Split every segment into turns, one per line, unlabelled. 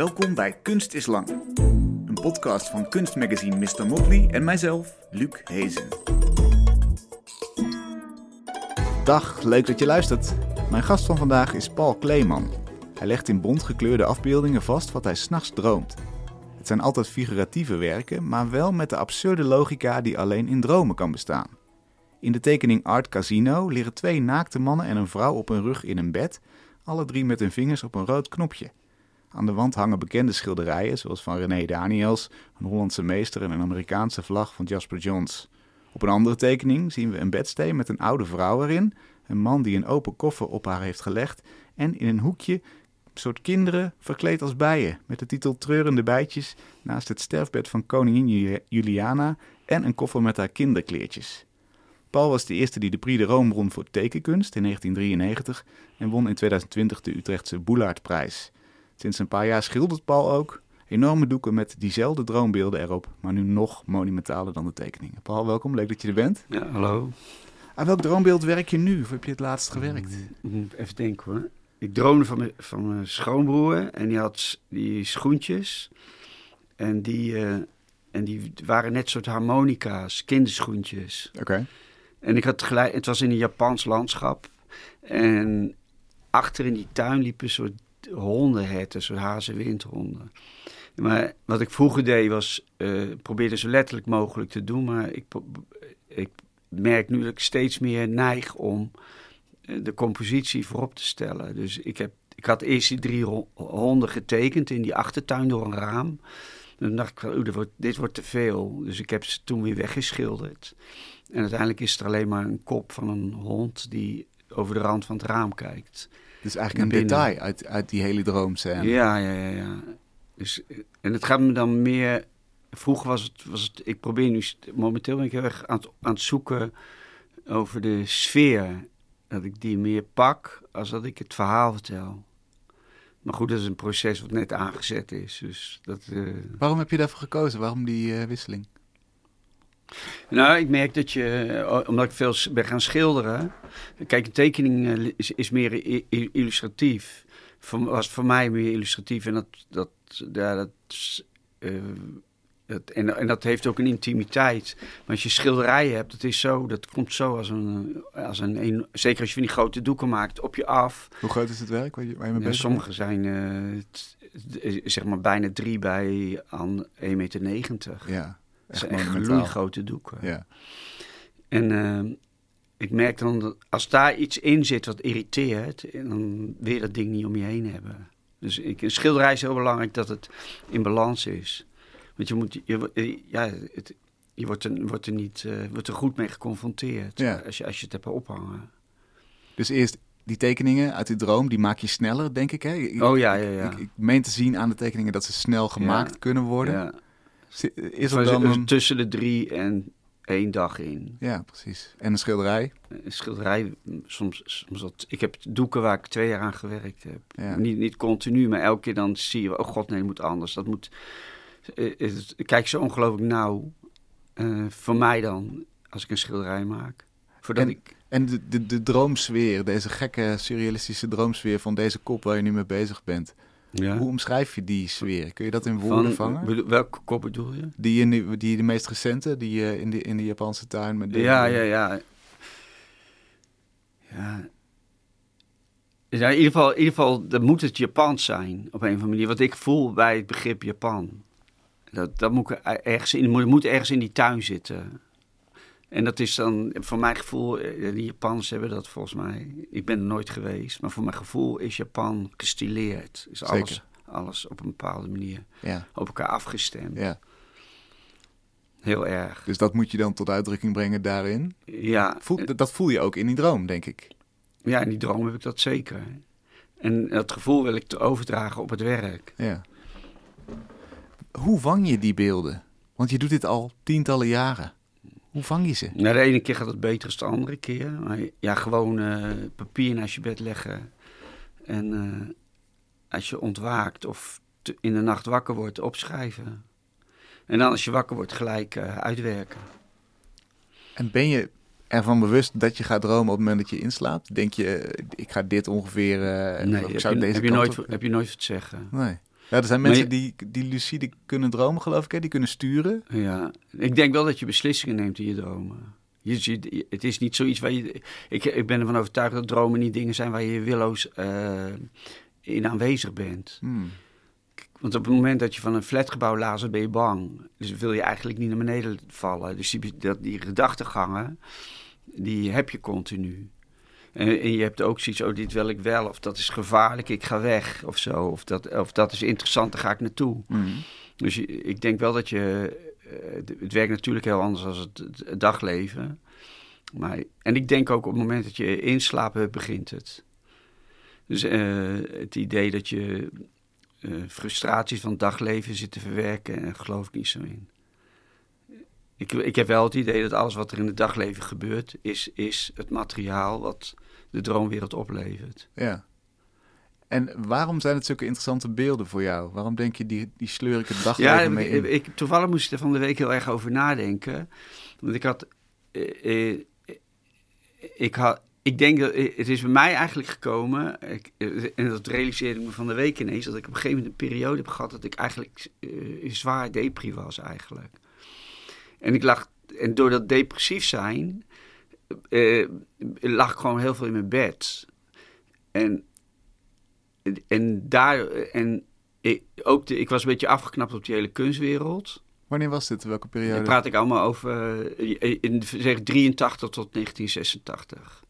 Welkom bij Kunst is Lang. Een podcast van kunstmagazine Mr. Motley en mijzelf, Luc Hezen. Dag, leuk dat je luistert. Mijn gast van vandaag is Paul Kleeman. Hij legt in bont gekleurde afbeeldingen vast wat hij s'nachts droomt. Het zijn altijd figuratieve werken, maar wel met de absurde logica die alleen in dromen kan bestaan. In de tekening Art Casino liggen twee naakte mannen en een vrouw op hun rug in een bed, alle drie met hun vingers op een rood knopje. Aan de wand hangen bekende schilderijen, zoals van René Daniels, een Hollandse meester en een Amerikaanse vlag van Jasper Johns. Op een andere tekening zien we een bedsteen met een oude vrouw erin, een man die een open koffer op haar heeft gelegd en in een hoekje een soort kinderen verkleed als bijen, met de titel Treurende bijtjes naast het sterfbed van koningin Juliana en een koffer met haar kinderkleertjes. Paul was de eerste die de Prix de Rome won voor tekenkunst in 1993 en won in 2020 de Utrechtse Boulaardprijs. Sinds een paar jaar schildert Paul ook enorme doeken met diezelfde droombeelden erop, maar nu nog monumentaler dan de tekeningen. Paul, welkom, leuk dat je er bent.
Ja, hallo.
Aan welk droombeeld werk je nu? Of heb je het laatst gewerkt?
Mm, Even denken hoor. Ik droomde van mijn, van mijn schoonbroer en die had die schoentjes. En die, eh, en die waren net soort harmonica's, kinderschoentjes.
Oké.
En ik had gelijk, het was in een Japans landschap. En achter in die tuin liepen soort hondenherten, soort hazenwindhonden. Maar wat ik vroeger deed was, eh probeerde zo letterlijk mogelijk te doen. Maar ik, ik merk nu dat ik steeds meer neig om eh, de compositie voorop te stellen. Dus ik, heb, ik had eerst die drie ho- honden getekend in die achtertuin door een raam. En dan dacht ik, oeh, dit wordt, dit wordt te veel. Dus ik heb ze toen weer weggeschilderd. En uiteindelijk is er alleen maar een kop van een hond die over de rand van het raam kijkt.
Dus eigenlijk een detail uit, uit die hele droomscène.
Ja, ja, ja, ja. Dus, eh, en het gaat me dan meer. Vroeger was het, was het. Ik probeer nu. Momenteel ben ik heel erg aan het, aan het zoeken over de sfeer. Dat ik die meer pak als dat ik het verhaal vertel. Maar goed, dat is een proces wat net aangezet is. Dus dat. eh,
Waarom heb je daarvoor gekozen? Waarom die eh, wisseling?
Nou, ik merk dat je, eh, omdat ik veel ben gaan schilderen. Kijk, een tekening eh, is, is meer illustratief. Voor, was voor mij meer illustratief. En dat, dat, ja, dat, eh, dat, en, en dat heeft ook een intimiteit. Maar als je schilderijen hebt, dat is zo, dat komt zo als een, als een, een zeker als je van die grote doeken maakt, op je af.
Hoe groot is het werk waar je, waar je mee
Ja,
bezig
sommige zijn t- t- zeg maar bijna drie bij aan 1,90 meter.
Ja, echt
echt gloeigrote doeken.
Ja.
En eh, ik merk dan dat als daar iets in zit wat irriteert, dan wil je dat ding niet om je heen hebben. Dus ik, een schilderij is heel belangrijk dat het in balans is. Want je moet, je, ja, het, je wordt er, wordt er niet, eh, wordt er goed mee geconfronteerd
Ja.
als, je, als je het hebt ophangen.
Dus eerst die tekeningen uit die droom, die maak je sneller, denk ik. Hè? Ik,
Oh ja, ja, ja.
Ik, ik meen te zien aan de tekeningen dat ze snel gemaakt
Ja.
kunnen worden.
ja.
Is er dan
z-
een...
Tussen de drie en één dag in.
Ja, precies. En een schilderij.
Een schilderij, soms, soms wat, ik heb doeken waar ik twee jaar aan gewerkt heb.
Ja.
Niet, niet continu, maar elke keer dan zie je, oh god, nee, het moet anders. Dat moet, eh, ik kijk zo ongelooflijk nauw. eh, voor mij dan, als ik een schilderij maak. Voordat
En-
ik,
En de, de, de droomsfeer, deze gekke surrealistische droomsfeer van deze kop waar je nu mee bezig bent.
Ja,
Hoe omschrijf je die sfeer? Kun je dat in woorden
van,
vangen?
bedoel- welke kop bedoel je?
Die, in die, die de meest recente, die eh, in, de, in de Japanse tuin. Met de,
Ja, ja, ja. Ja. Ja, in ieder geval, in ieder geval, dan moet het Japans zijn op een of andere manier. Wat ik voel bij het begrip Japan. Dat, dat moet, ik ergens in, moet, moet ergens in die tuin zitten. En dat is dan, voor mijn gevoel, eh, die Japanners hebben dat volgens mij. Ik ben er nooit geweest, maar voor mijn gevoel is Japan gestileerd. Is alles,
Zeker.
alles op een bepaalde manier
Ja,
op elkaar afgestemd.
ja.
Heel erg.
Dus dat moet je dan tot uitdrukking brengen daarin.
Ja,
Voel, dat- dat voel je ook in die droom, denk ik.
Ja, in die droom heb ik dat zeker. En dat gevoel wil ik te overdragen op het werk.
Ja. Hoe vang je die beelden? Want je doet dit al tientallen jaren. Hoe vang je ze?
Nou, de ene keer gaat het beter dan de andere keer. Maar ja, gewoon eh, papier naast je bed leggen. En eh, als je ontwaakt of te- in de nacht wakker wordt, opschrijven. En dan als je wakker wordt, gelijk eh, uitwerken.
En ben je ervan bewust dat je gaat dromen op het moment dat je inslaapt? Denk je, ik ga dit ongeveer... eh,
nee,
ik
heb
zou
je,
deze
heb, je nooit,
op-
heb je nooit wat te zeggen.
Nee. Ja, er zijn mensen die, die lucide kunnen dromen, geloof ik, hè? die kunnen sturen.
Ja, ik denk wel dat je beslissingen neemt in je dromen. Je, je, het is niet zoiets waar je. Ik, ik ben ervan overtuigd dat dromen niet dingen zijn waar je willoos uh, in aanwezig bent.
Hmm.
Want op het moment dat je van een flatgebouw lazert, ben je bang. Dus wil je eigenlijk niet naar beneden vallen. Dus die, dat, die gedachtegangen, die heb je continu. En, en, je hebt ook zoiets, oh, dit wil ik wel, of dat is gevaarlijk, ik ga weg, of zo. Of dat, of dat is interessant, daar ga ik naartoe.
Hmm.
Dus ik denk wel dat je... Uh, het werkt natuurlijk heel anders dan het, het, dagleven. Maar, en ik denk ook op het moment dat je inslapen begint het. Dus uh, het idee dat je uh, frustraties van het dagleven zit te verwerken, en geloof ik niet zo in. Ik, ik heb wel het idee dat alles wat er in het dagleven gebeurt, is, is het materiaal wat de droomwereld oplevert.
Ja. En waarom zijn het zulke interessante beelden voor jou? Waarom denk je die, die sleur ik het dagleven
ja,
mee in?
Ik, toevallig moest ik er van de week heel erg over nadenken. Want ik had... Eh, eh, ik had ik denk dat het is bij mij eigenlijk gekomen, ik, en dat realiseerde ik me van de week ineens, dat ik op een gegeven moment een periode heb gehad dat ik eigenlijk zwaar depri was eigenlijk. En ik lag, en door dat depressief zijn, uh, lag ik gewoon heel veel in mijn bed. En, en daar, en ik, ook de, ik was een beetje afgeknapt op die hele kunstwereld.
Wanneer was dit? Welke periode?
Daar praat ik allemaal over, in, zeg 83 tot 1986.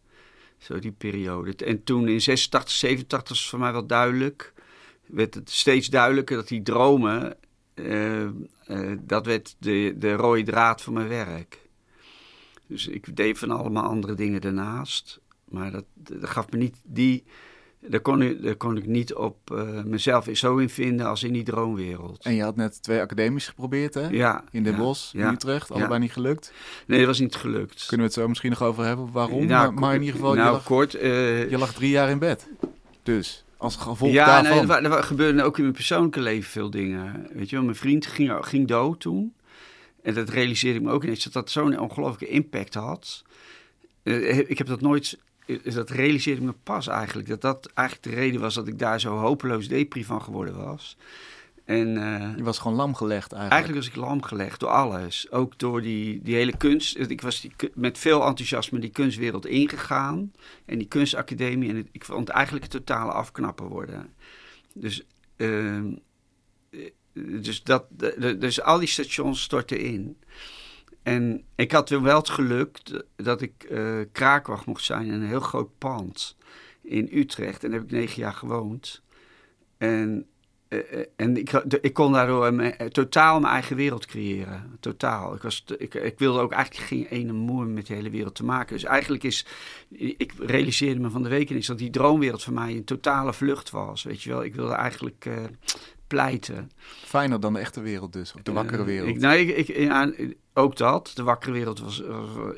Zo die periode. En toen in 86, 87 was voor mij wel duidelijk. Werd het steeds duidelijker dat die dromen. Uh, uh, dat werd de, de rode draad van mijn werk. Dus ik deed van allemaal andere dingen daarnaast. Maar dat, dat gaf me niet die. Daar kon ik, daar kon ik niet op uh, mezelf zo in vinden als in die droomwereld.
En je had net twee academies geprobeerd, hè?
Ja.
In Den
ja,
Bosch,
ja,
in Utrecht. Allebei niet gelukt.
Nee, dat was niet gelukt.
Kunnen we het zo misschien nog over hebben? Waarom?
Nou,
maar, maar, in ieder geval,
nou,
je, lag,
kort, uh,
je lag drie jaar in bed. Dus, als gevolg
ja,
daarvan.
nee, er, er gebeurden ook in mijn persoonlijke leven veel dingen. Weet je wel, mijn vriend ging, ging dood toen. En dat realiseerde ik me ook ineens, dat dat zo'n ongelooflijke impact had. Uh, ik heb dat nooit dat realiseerde ik me pas eigenlijk. Dat dat eigenlijk de reden was dat ik daar zo hopeloos depri van geworden was. En, uh,
je was gewoon lam gelegd eigenlijk.
Eigenlijk was ik lam gelegd door alles. Ook door die, die hele kunst. Ik was die, met veel enthousiasme die kunstwereld ingegaan. En die kunstacademie. En het, ik vond het eigenlijk het totale afknappen worden. Dus, uh, dus, dat, dus al die stations stortten in. En ik had wel het geluk dat ik uh, kraakwacht mocht zijn in een heel groot pand in Utrecht. En daar heb ik negen jaar gewoond. En, en ik, ik kon daardoor mijn, totaal mijn eigen wereld creëren. Totaal. Ik, was, ik, ik wilde ook eigenlijk geen ene moer met de hele wereld te maken. Dus eigenlijk is, ik realiseerde me van de week eens dat die droomwereld voor mij een totale vlucht was. Weet je wel, ik wilde eigenlijk uh, pleiten.
Fijner dan de echte wereld dus, of de wakkere wereld.
ik, nee, ik, ik, ja, ook dat. De wakkere wereld was,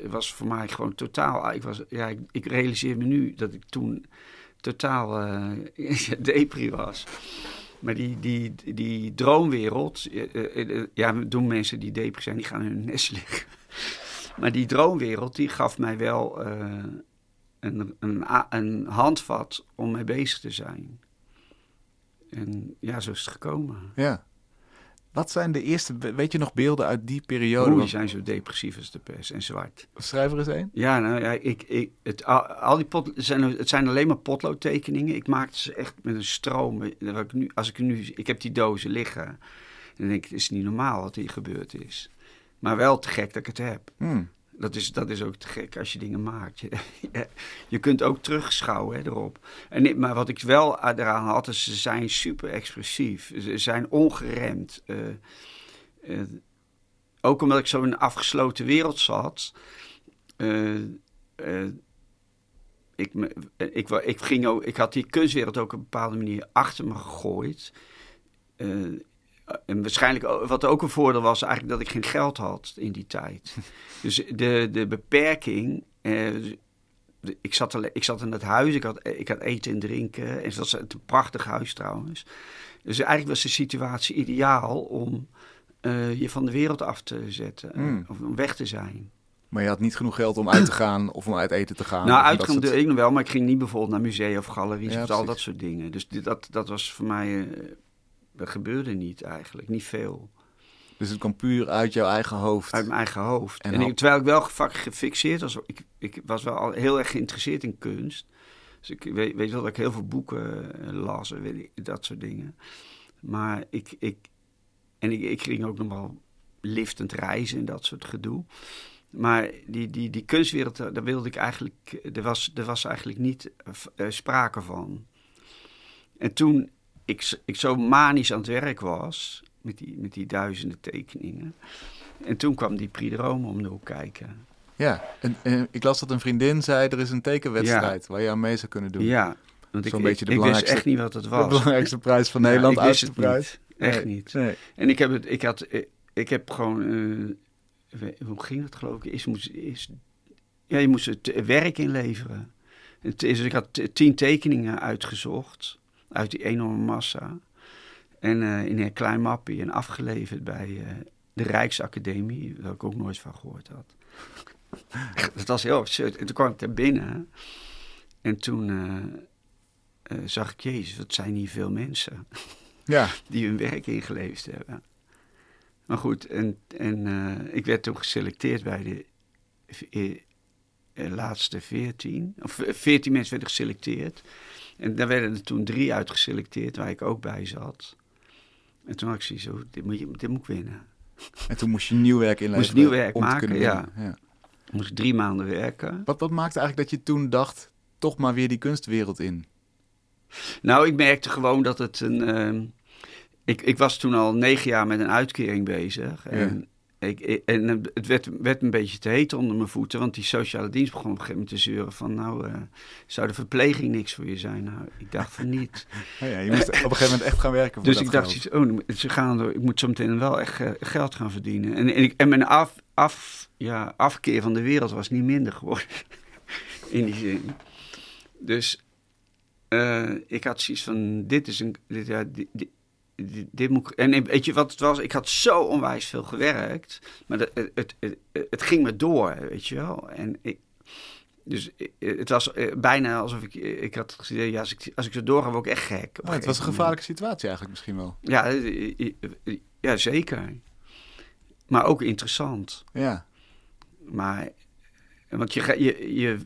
was voor mij gewoon totaal. Ik, was, ja, ik, ik realiseer me nu dat ik toen totaal uh, depri was. Maar die, die, die droomwereld, uh, ja, doen mensen die depri zijn, die gaan hun nest liggen. Maar die droomwereld, die gaf mij wel een, een, een handvat om mee bezig te zijn. En ja, zo is het gekomen.
Ja. Wat zijn de eerste, weet je nog beelden uit die periode?
Hoe die zijn zo depressief als de pers en zwart.
Schrijf er eens een.
Ja, nou ja, ik, ik, het, al die pot, het, zijn, het zijn alleen maar potloodtekeningen. Ik maakte ze echt met een stroom. Ik nu, als ik nu, ik heb die dozen liggen. Dan denk ik, het is niet normaal wat hier gebeurd is. Maar wel te gek dat ik het heb.
Hmm.
Dat is, dat is ook te gek als je dingen maakt. Je, je kunt ook terugschouwen hè, erop. En, maar wat ik wel eraan had, is ze zijn super expressief. Ze zijn ongeremd. Uh, uh, ook omdat ik zo in een afgesloten wereld zat. Uh, ik, ik, ik, ging ook, ik had die kunstwereld ook op een bepaalde manier achter me gegooid. En waarschijnlijk, wat ook een voordeel was, eigenlijk dat ik geen geld had in die tijd. Dus de, de beperking. Eh, ik, zat ik zat in het huis, ik had, ik had eten en drinken. En dat was een prachtig huis trouwens. Dus eigenlijk was de situatie ideaal om uh, je van de wereld af te zetten.
Mm.
Of om weg te zijn.
Maar je had niet genoeg geld om uit te gaan of om uit eten te gaan?
Nou, uitgaan soort... ik nog wel, maar ik ging niet bijvoorbeeld naar musea of galeries
Ja,
of al dat soort dingen. Dus dit, dat, dat was voor mij. Uh, dat gebeurde niet eigenlijk, niet veel.
Dus het kwam puur uit jouw eigen hoofd.
Uit mijn eigen hoofd.
En
ik, terwijl ik wel gefixeerd was, ik, ik was wel al heel erg geïnteresseerd in kunst. Dus ik weet, weet wel dat ik heel veel boeken eh, las en weet ik, dat soort dingen. Maar ik, ik en ik, ik ging ook nog wel liftend reizen en dat soort gedoe. Maar die, die, die kunstwereld, daar daar wilde ik eigenlijk, er was, er was eigenlijk niet eh, sprake van. En toen ik, ik zo manisch aan het werk was, met die, met die duizenden tekeningen. En toen kwam die Prix de Rome om de hoek kijken.
Ja, en, en ik las dat een vriendin zei, er is een tekenwedstrijd waar je aan mee zou kunnen doen.
Ja, want ik,
Zo'n
ik,
beetje de
ik wist echt niet wat het
De
was.
belangrijkste prijs van
Ja,
Nederland,
het
prijs.
niet. Echt
Nee,
niet.
Nee.
En ik heb het, ik had, eh, ik heb gewoon, eh, hoe ging het geloof ik? Is, moest, is, ja, je moest het eh, werk inleveren. Het is, ik had tien tekeningen uitgezocht uit die enorme massa. En eh, in een klein mappie en afgeleverd bij eh, de Rijksacademie, waar ik ook nooit van gehoord had. Dat was heel absurd. En toen kwam ik daar binnen en toen eh, zag ik, jezus, wat zijn hier veel mensen
Ja,
die hun werk ingeleverd hebben. Maar goed, en, en ik werd toen geselecteerd bij de laatste veertien. Of veertien mensen werden geselecteerd. En daar werden er toen drie uitgeselecteerd, waar ik ook bij zat. En toen had ik zoiets, oh, dit, moet je, dit moet ik winnen.
en toen moest je nieuw werk inleveren.
Moest nieuw werk maken, ja. moest ik drie maanden werken.
Wat, wat maakte eigenlijk dat je toen dacht, toch maar weer die kunstwereld in?
Nou, ik merkte gewoon dat het een. ehm, ik, ik was toen al negen jaar met een uitkering bezig. En, ik, ik- en het werd, werd een beetje te heet onder mijn voeten. Want die sociale dienst begon op een gegeven moment te zeuren van... nou, eh, zou de verpleging niks voor je zijn? Nou, ik dacht van niet.
Oh ja, je moest op een gegeven moment echt gaan werken voor
dus
dat
ik dacht,
geld.
zoiets, oh, ze gaan door, ik moet zo meteen wel echt eh, geld gaan verdienen. En, en, ik, en mijn af, af, ja, afkeer van de wereld was niet minder geworden. In die zin. Dus eh, ik had zoiets van, dit is een... Dit, ja, dit, dit, moet, ik- en weet je wat het was? Ik had zo onwijs veel gewerkt. Maar dat- het, het, het, het ging me door, weet je wel. En ik... Dus eh, het was eh, bijna alsof ik... Ik had het idee, ja, als ik, als ik zo doorga, word ik echt gek.
het was een gevaarlijke situatie eigenlijk misschien wel.
Ja, eh, eh, eh, ja, zeker. Maar ook interessant.
Ja,
Maar, want je, je, je,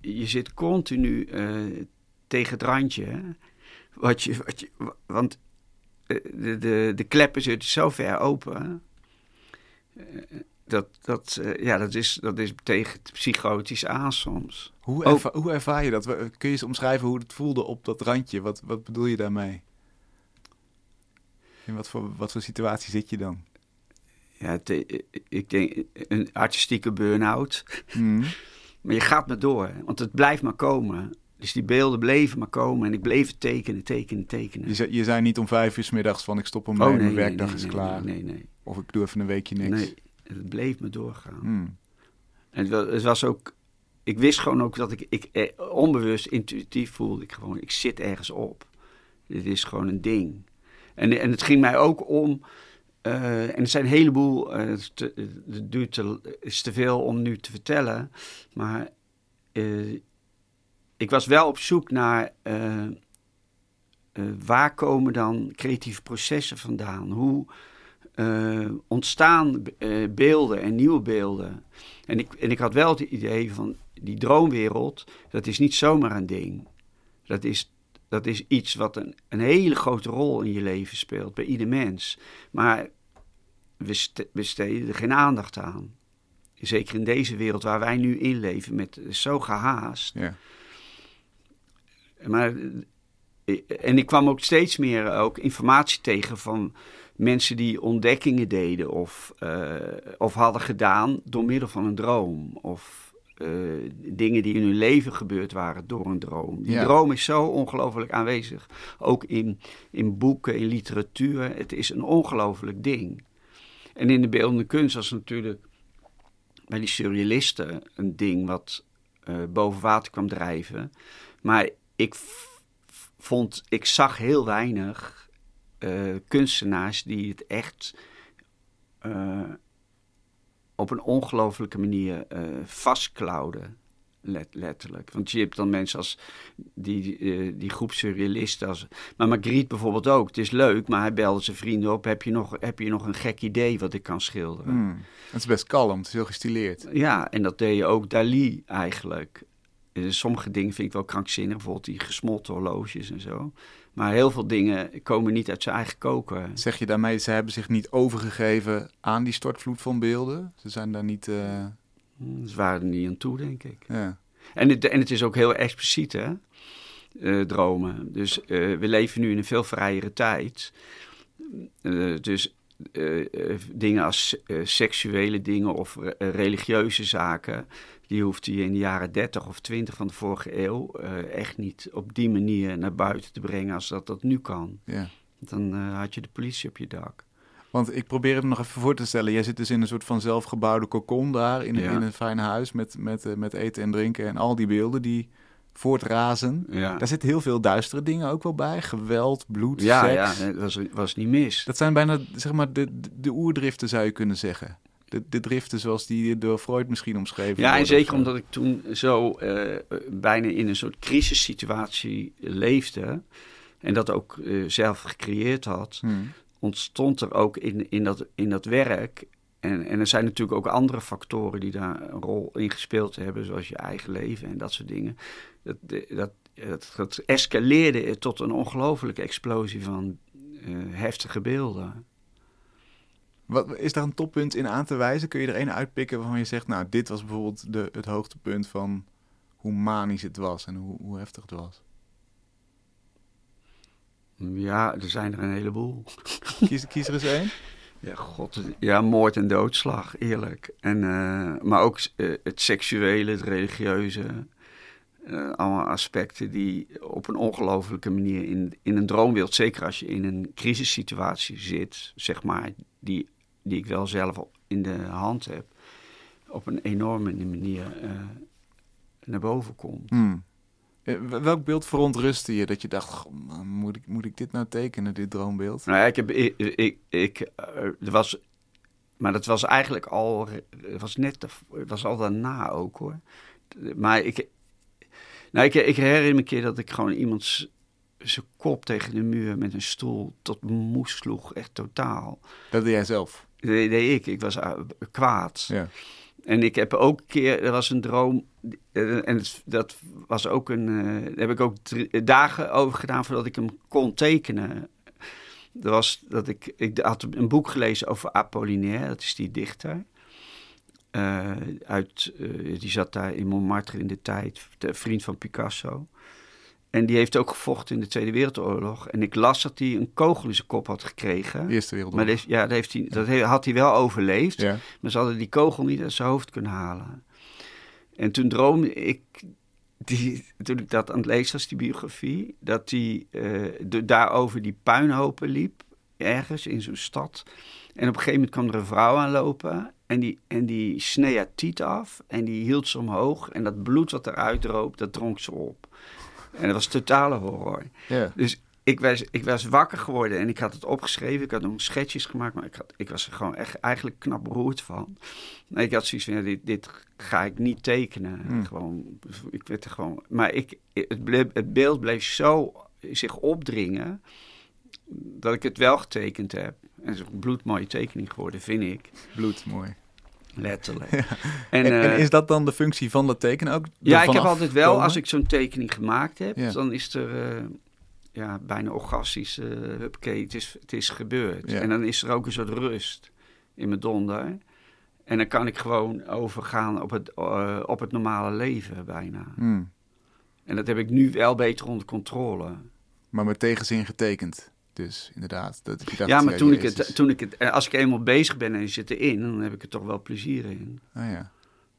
je zit continu eh, tegen het randje. Wat je, wat je, want eh, de, de, de kleppen zitten zo ver open. eh, Dat, dat, eh, ja, dat, is, dat is tegen het psychotisch aan soms.
hoe, erva- hoe ervaar je dat? Kun je eens omschrijven hoe het voelde op dat randje? Wat, wat bedoel je daarmee? In wat voor, wat voor situatie zit je dan?
Ja, ik denk een artistieke burn-out.
Hmm.
Maar je gaat maar door, want het blijft maar komen. Dus die beelden bleven maar komen en ik bleef tekenen, tekenen, tekenen.
Je, zei, je zei niet om vijf uur 's middags van ik stop ermee, mijn werkdag
Oh, nee,
is
nee,
klaar.
Nee, nee,
Of ik doe even een weekje niks.
Nee, het bleef me doorgaan.
Hmm.
En het was, het was ook, ik wist gewoon ook dat ik, ik eh, onbewust, intuïtief voelde ik gewoon, ik zit ergens op. Dit is gewoon een ding. En, en het ging mij ook om, eh, en er zijn een heleboel, eh, het, is te- het duurt te, is te veel om nu te vertellen, maar ik was wel op zoek naar eh, eh, waar komen dan creatieve processen vandaan? Hoe eh, ontstaan beelden en nieuwe beelden? En ik, en ik had wel het idee van die droomwereld, dat is niet zomaar een ding. Dat is, dat is iets wat een, een hele grote rol in je leven speelt, bij ieder mens. Maar we ste- besteden er geen aandacht aan. Zeker in deze wereld waar wij nu in leven, met zo gehaast.
Ja.
Maar, eh, en ik kwam ook steeds meer ook informatie tegen van mensen die ontdekkingen deden of, eh, of hadden gedaan door middel van een droom. Of eh, dingen die in hun leven gebeurd waren door een droom. Die
Ja.
droom is zo ongelooflijk aanwezig. Ook in, in boeken, in literatuur. Het is een ongelooflijk ding. En in de beeldende kunst was natuurlijk bij die surrealisten een ding wat boven water kwam drijven. Maar ik vond, ik zag heel weinig eh, kunstenaars die het echt eh, op een ongelofelijke manier eh vastklauwden. let, letterlijk. Want je hebt dan mensen als die, die, die groep surrealisten. Als, maar Magritte bijvoorbeeld ook. Het is leuk, maar hij belde zijn vrienden op. Heb je nog, heb je nog een gek idee wat ik kan schilderen?
Hmm. Het is best kalm, het is heel gestileerd.
Ja, en dat deed je ook Dali eigenlijk. Sommige dingen vind ik wel krankzinnig, bijvoorbeeld die gesmolten horloges en zo. Maar heel veel dingen komen niet uit zijn eigen koken.
Zeg je daarmee, ze hebben zich niet overgegeven aan die stortvloed van beelden? Ze zijn daar niet... Uh...
Ze waren er niet aan toe, denk ik.
Ja.
En, het, en het is ook heel expliciet, hè? Uh, dromen. Dus uh, we leven nu in een veel vrijere tijd. dus dingen als seksuele dingen of religieuze zaken die hoeft hij in de jaren 30 of 20 van de vorige eeuw uh, echt niet op die manier naar buiten te brengen als dat dat nu kan.
Ja.
Dan had je de politie op je dak.
Want ik probeer het nog even voor te stellen. Jij zit dus in een soort van zelfgebouwde kokon daar, in,
Ja.
in een fijn huis met, met, eh, met eten en drinken en al die beelden die voortrazen.
Ja,
Daar zitten heel veel duistere dingen ook wel bij. Geweld, bloed,
ja, ja
seks.
het was, was niet mis.
Dat zijn bijna, zeg maar, de, de, oerdriften zou je kunnen zeggen. De, de driften zoals die door Freud misschien omschreven
Ja, en zeker omdat ik toen zo eh, bijna in een soort crisissituatie leefde. En dat ook eh, zelf gecreëerd had.
Hmm.
ontstond er ook in, in, dat, in dat werk. En, en er zijn natuurlijk ook andere factoren die daar een rol in gespeeld hebben, zoals je eigen leven en dat soort dingen. Dat, dat, dat, dat escaleerde tot een ongelofelijke explosie van eh, heftige beelden.
Wat, is daar een toppunt in aan te wijzen? Kun je er een uitpikken waarvan je zegt, nou, dit was bijvoorbeeld de, het hoogtepunt van hoe manisch het was en hoe, hoe heftig het was?
Ja, er zijn er een heleboel.
Kies, kies er eens één.
Ja, god, ja, moord en doodslag, eerlijk. En, eh, maar ook eh, het seksuele, het religieuze. eh, allemaal aspecten die op een ongelofelijke manier in, in een droomwereld, zeker als je in een crisissituatie zit, zeg maar, die, die ik wel zelf in de hand heb, op een enorme manier naar boven komt.
Hmm. Eh, Welk beeld verontrustte je dat je dacht, "Goh, man, moet ik, moet ik dit nou tekenen, dit droombeeld?
Nou ja, ik heb, ik, ik, ik, eh, er was, maar dat was eigenlijk al, het was net, het was al daarna ook hoor. Maar ik, nou, ik, ik herinner me een keer dat ik gewoon iemand z- zijn kop tegen de muur met een stoel tot moes sloeg, echt totaal.
Dat deed jij zelf.
Dat deed ik, ik was eh, kwaad.
Ja.
En ik heb ook een keer, er was een droom, eh, en dat was ook een, eh, daar heb ik ook drie- dagen over gedaan voordat ik hem kon tekenen. Dat was dat ik, ik had een boek gelezen over Apollinaire, dat is die dichter. Eh, uit, eh, die zat daar in Montmartre in de tijd, vriend van Picasso. En die heeft ook gevochten in de Tweede Wereldoorlog. En ik las dat hij een kogel in zijn kop had gekregen.
Eerste
Maar
Wereldoorlog.
dat, heeft- ja, dat, heeft hij, dat had hij wel overleefd.
Ja.
Maar ze hadden die kogel niet uit zijn hoofd kunnen halen. En toen droomde ik, die, toen ik dat aan het lezen was, die biografie, dat hij eh, de- daar over die puinhopen liep, ergens in zo'n stad. En op een gegeven moment kwam er een vrouw aanlopen en die, en die snee haar tiet af en die hield ze omhoog. En dat bloed wat eruit droop, dat dronk ze op. En dat was totale horror.
Ja.
Dus ik was, ik was wakker geworden en ik had het opgeschreven. Ik had nog schetsjes gemaakt, maar ik, had, ik was er gewoon echt eigenlijk knap beroerd van. En ik had zoiets van, ja, dit, dit ga ik niet tekenen.
Hmm.
Gewoon, ik werd er gewoon... Maar ik, het, bleef, het beeld bleef zo zich opdringen dat ik het wel getekend heb. En het is een bloedmooie tekening geworden, vind ik.
Bloed,
Letterlijk.
En,
En,
en
eh,
is dat dan de functie van dat tekenen ook?
ja, ik heb altijd wel, als ik zo'n tekening gemaakt heb,
Ja.
dan is er eh, ja, bijna orgastisch, eh huppakee, het is, het is gebeurd.
Ja.
En dan is er ook een soort rust in mijn donder. En dan kan ik gewoon overgaan op het, eh, op het normale leven bijna.
Hmm.
En dat heb ik nu wel beter onder controle.
Maar met tegenzin getekend. Dus inderdaad. Dat dacht,
ja, maar toen ik, het, toen ik het, eh, als ik eenmaal bezig ben en je zit erin, dan heb ik er toch wel plezier in.
Ah, ja.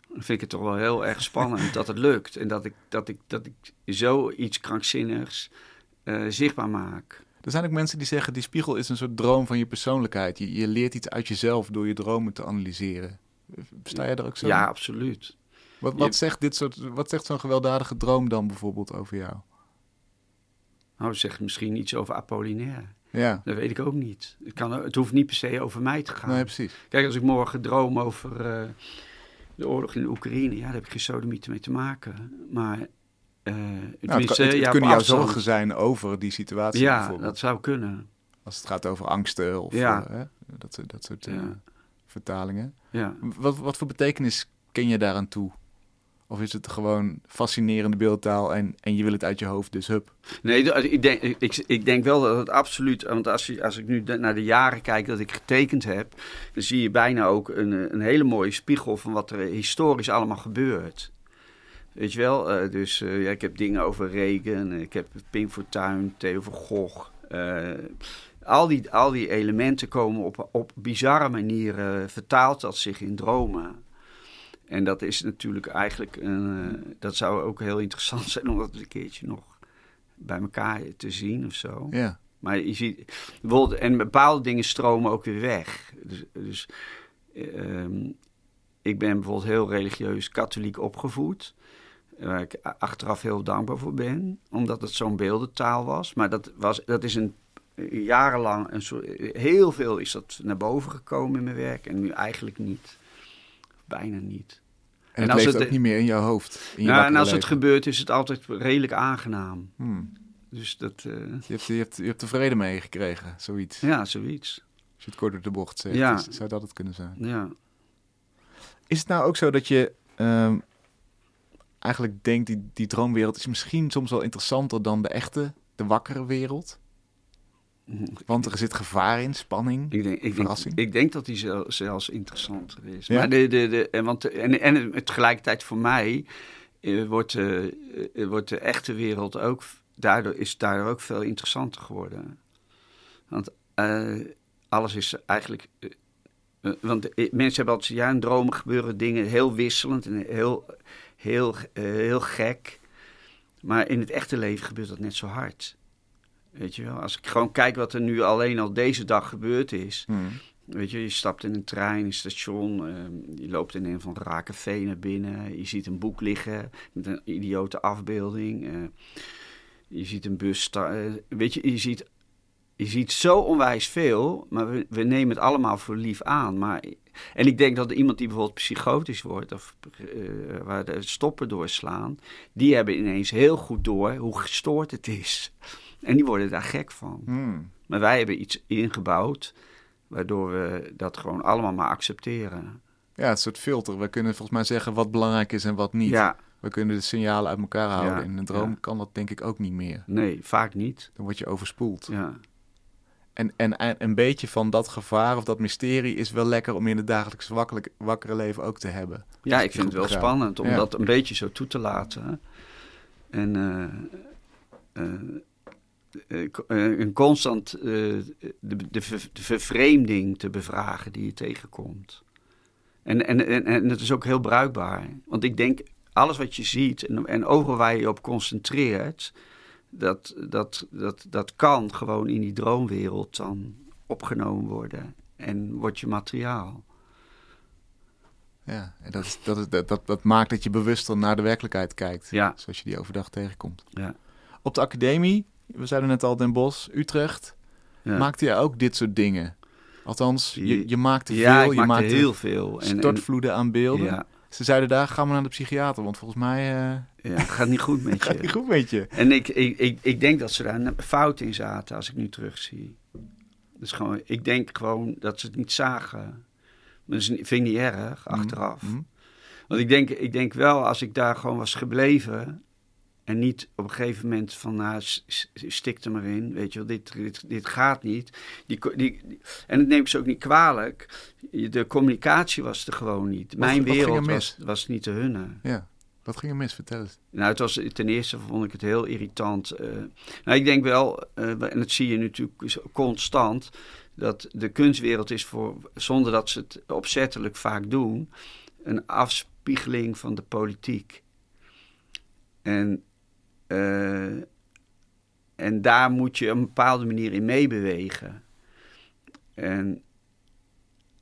Dan vind ik het toch wel heel erg spannend dat het lukt. En dat ik, dat ik, dat ik zoiets krankzinnigs eh, zichtbaar maak.
Er zijn ook mensen die zeggen, die spiegel is een soort droom van je persoonlijkheid. Je, je leert iets uit jezelf door je dromen te analyseren. Sta jij er ook zo?
Ja, absoluut.
Wat, wat
je-
zegt dit soort, wat zegt zo'n gewelddadige droom dan bijvoorbeeld over jou?
Nou, zeg misschien iets over Apollinaire.
Ja,
Dat weet ik ook niet. Het, kan, het hoeft niet per se over mij te gaan.
nee, precies.
Kijk, als ik morgen droom over, eh, de oorlog in de Oekraïne, ja, daar heb ik geen sodemieter mee te maken. Maar uh,
nou, het, het, het kunnen jouw zorgen zijn over die situatie
Ja, dat zou kunnen.
Als het gaat over angsten of ja. uh, dat, dat soort vertalingen.
Ja.
Wat, wat voor betekenis ken je daaraan toe? Of is het gewoon fascinerende beeldtaal en, en je wil het uit je hoofd, dus hup?
Nee, ik denk, ik, ik denk wel dat het absoluut... Want als, je, als ik nu naar de jaren kijk dat ik getekend heb... dan zie je bijna ook een, een hele mooie spiegel van wat er historisch allemaal gebeurt. Weet je wel? Uh, dus uh, ja, ik heb dingen over Regen, ik heb Pink Fortuyn, Theo van Gogh... Uh, al die, al die elementen komen op, op bizarre manieren vertaald dat zich in dromen. En dat is natuurlijk eigenlijk, een, uh, dat zou ook heel interessant zijn om dat een keertje nog bij elkaar te zien of zo.
Ja.
Maar je ziet, bijvoorbeeld, en bepaalde dingen stromen ook weer weg. Dus, dus um, ik ben bijvoorbeeld heel religieus katholiek opgevoed. Waar ik achteraf heel dankbaar voor ben, omdat het zo'n beeldentaal was. Maar dat, was, dat is een jarenlang een soort, heel veel is dat naar boven gekomen in mijn werk en nu eigenlijk niet. Bijna niet.
En, en het leeft het, ook niet meer in jouw hoofd. In je
nou, en als het gebeurt, is het altijd redelijk aangenaam.
Hmm.
Dus dat... Uh...
Je, hebt, je, hebt, je hebt er vrede mee gekregen, zoiets.
Ja, zoiets.
Als je het kort door de bocht zegt,
ja.
zou dat het kunnen zijn.
Ja.
Is het nou ook zo dat je um, eigenlijk denkt, die, die droomwereld is misschien soms wel interessanter dan de echte, de wakkere wereld? Want er zit gevaar in, spanning,
ik denk, ik
verrassing.
Denk, ik denk dat die zelfs interessanter is. Ja? Maar de, de, de, en, want, en, en tegelijkertijd voor mij eh, wordt, uh, wordt de echte wereld ook, daardoor is daardoor ook veel interessanter geworden. Want uh, alles is eigenlijk... want mensen hebben altijd, ja, in dromen gebeuren dingen heel wisselend en heel, heel, heel gek. Maar in het echte leven gebeurt dat net zo hard. Weet je wel, als ik gewoon kijk wat er nu alleen al deze dag gebeurd is.
Hmm.
Weet je, je stapt in een trein, een station, uh, je loopt in een van de café naar binnen. Je ziet een boek liggen met een idiote afbeelding. Uh, je ziet een bus, uh, weet je, je ziet, je ziet zo onwijs veel, maar we, we nemen het allemaal voor lief aan. Maar, en ik denk dat iemand die bijvoorbeeld psychotisch wordt, of waar de stoppen doorslaan, die hebben ineens heel goed door hoe gestoord het is. En die worden daar gek van.
Hmm.
Maar wij hebben iets ingebouwd waardoor we dat gewoon allemaal maar accepteren.
Ja, een soort filter. We kunnen volgens mij zeggen wat belangrijk is en wat niet.
Ja.
We kunnen de signalen uit elkaar houden.
Ja,
In een droom
ja.
kan dat denk ik ook niet meer.
Nee, vaak niet.
Dan word je overspoeld.
Ja.
En, en, en een beetje van dat gevaar of dat mysterie is wel lekker om in het dagelijks wakkere, wakkere leven ook te hebben.
Ja, ik vind het wel spannend om dat een beetje zo toe te laten. En eh, eh, een constant eh, de, de, ver- de vervreemding te bevragen die je tegenkomt. En, en, en, en het is ook heel bruikbaar. Want ik denk, alles wat je ziet en, en overal waar je je op concentreert, dat, dat, dat, dat kan gewoon in die droomwereld dan opgenomen worden. En wordt je materiaal.
Ja, en dat, is, dat, is, dat, dat, dat maakt dat je bewuster naar de werkelijkheid kijkt.
Ja.
Zoals je die overdag tegenkomt.
Ja.
Op de academie, we zeiden net al Den Bosch, Utrecht,
Ja.
maakte je ook dit soort dingen? Althans, je, je maakte
ja,
veel,
ik
je
maakte
maakte
heel veel. En, en,
stortvloeden aan beelden.
ja,
Ze zeiden daar, ga maar naar de psychiater, want volgens mij eh,
ja, gaat niet goed met
gaat het
je.
niet goed met je.
En ik, ik, ik, ik denk dat ze daar een fout in zaten als ik nu terugzie. Dus gewoon, ik denk gewoon dat ze het niet zagen. Maar dat vind ik niet erg, achteraf.
Mhm.
Want ik denk, ik denk wel, als ik daar gewoon was gebleven... en niet op een gegeven moment van, nou, stik er maar in. Weet je wel, dit, dit, dit gaat niet. Die, die, die- en dat neem ik ze ook niet kwalijk. De communicatie was er gewoon niet. Mijn
wat er
wereld was, was niet de hunne.
Ja, wat ging er mis? Vertel eens.
Nou, het was, ten eerste vond ik het heel irritant. eh. nou, ik denk wel, eh, en dat zie je natuurlijk constant, dat de kunstwereld is voor, zonder dat ze het opzettelijk vaak doen, een afspiegeling van de politiek. En, eh, en daar moet je een bepaalde manier in meebewegen. En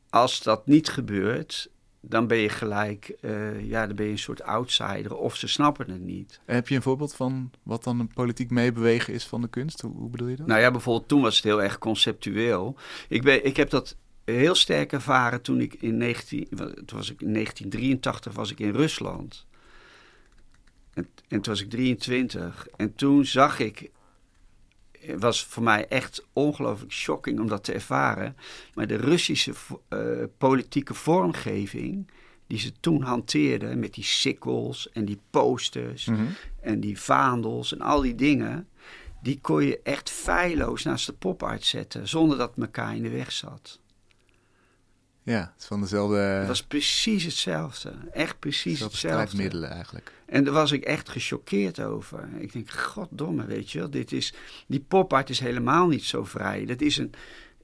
als dat niet gebeurt, dan ben je gelijk, eh, ja, dan ben je een soort outsider of ze snappen het niet.
Heb je een voorbeeld van wat dan een politiek meebewegen is van de kunst? Hoe, hoe bedoel je dat?
Nou ja, bijvoorbeeld toen was het heel erg conceptueel. Ik, ben, ik heb dat heel sterk ervaren toen ik in 19, toen was ik in 1983 was ik in Rusland. En, en toen was ik 23. En toen zag ik het was voor mij echt ongelooflijk shocking om dat te ervaren. Maar de Russische uh, politieke vormgeving die ze toen hanteerden met die sikkels en die posters
Mhm.
en die vaandels en al die dingen, die kon je echt feilloos naast de pop zetten zonder dat het elkaar in de weg zat.
Ja, het is van dezelfde,
Het was precies hetzelfde. Echt precies hetzelfde.
strijdmiddelen eigenlijk.
En daar was ik echt gechoqueerd over. Ik denk, goddomme, weet je wel. Dit is, die pop-art is helemaal niet zo vrij. Dat is een...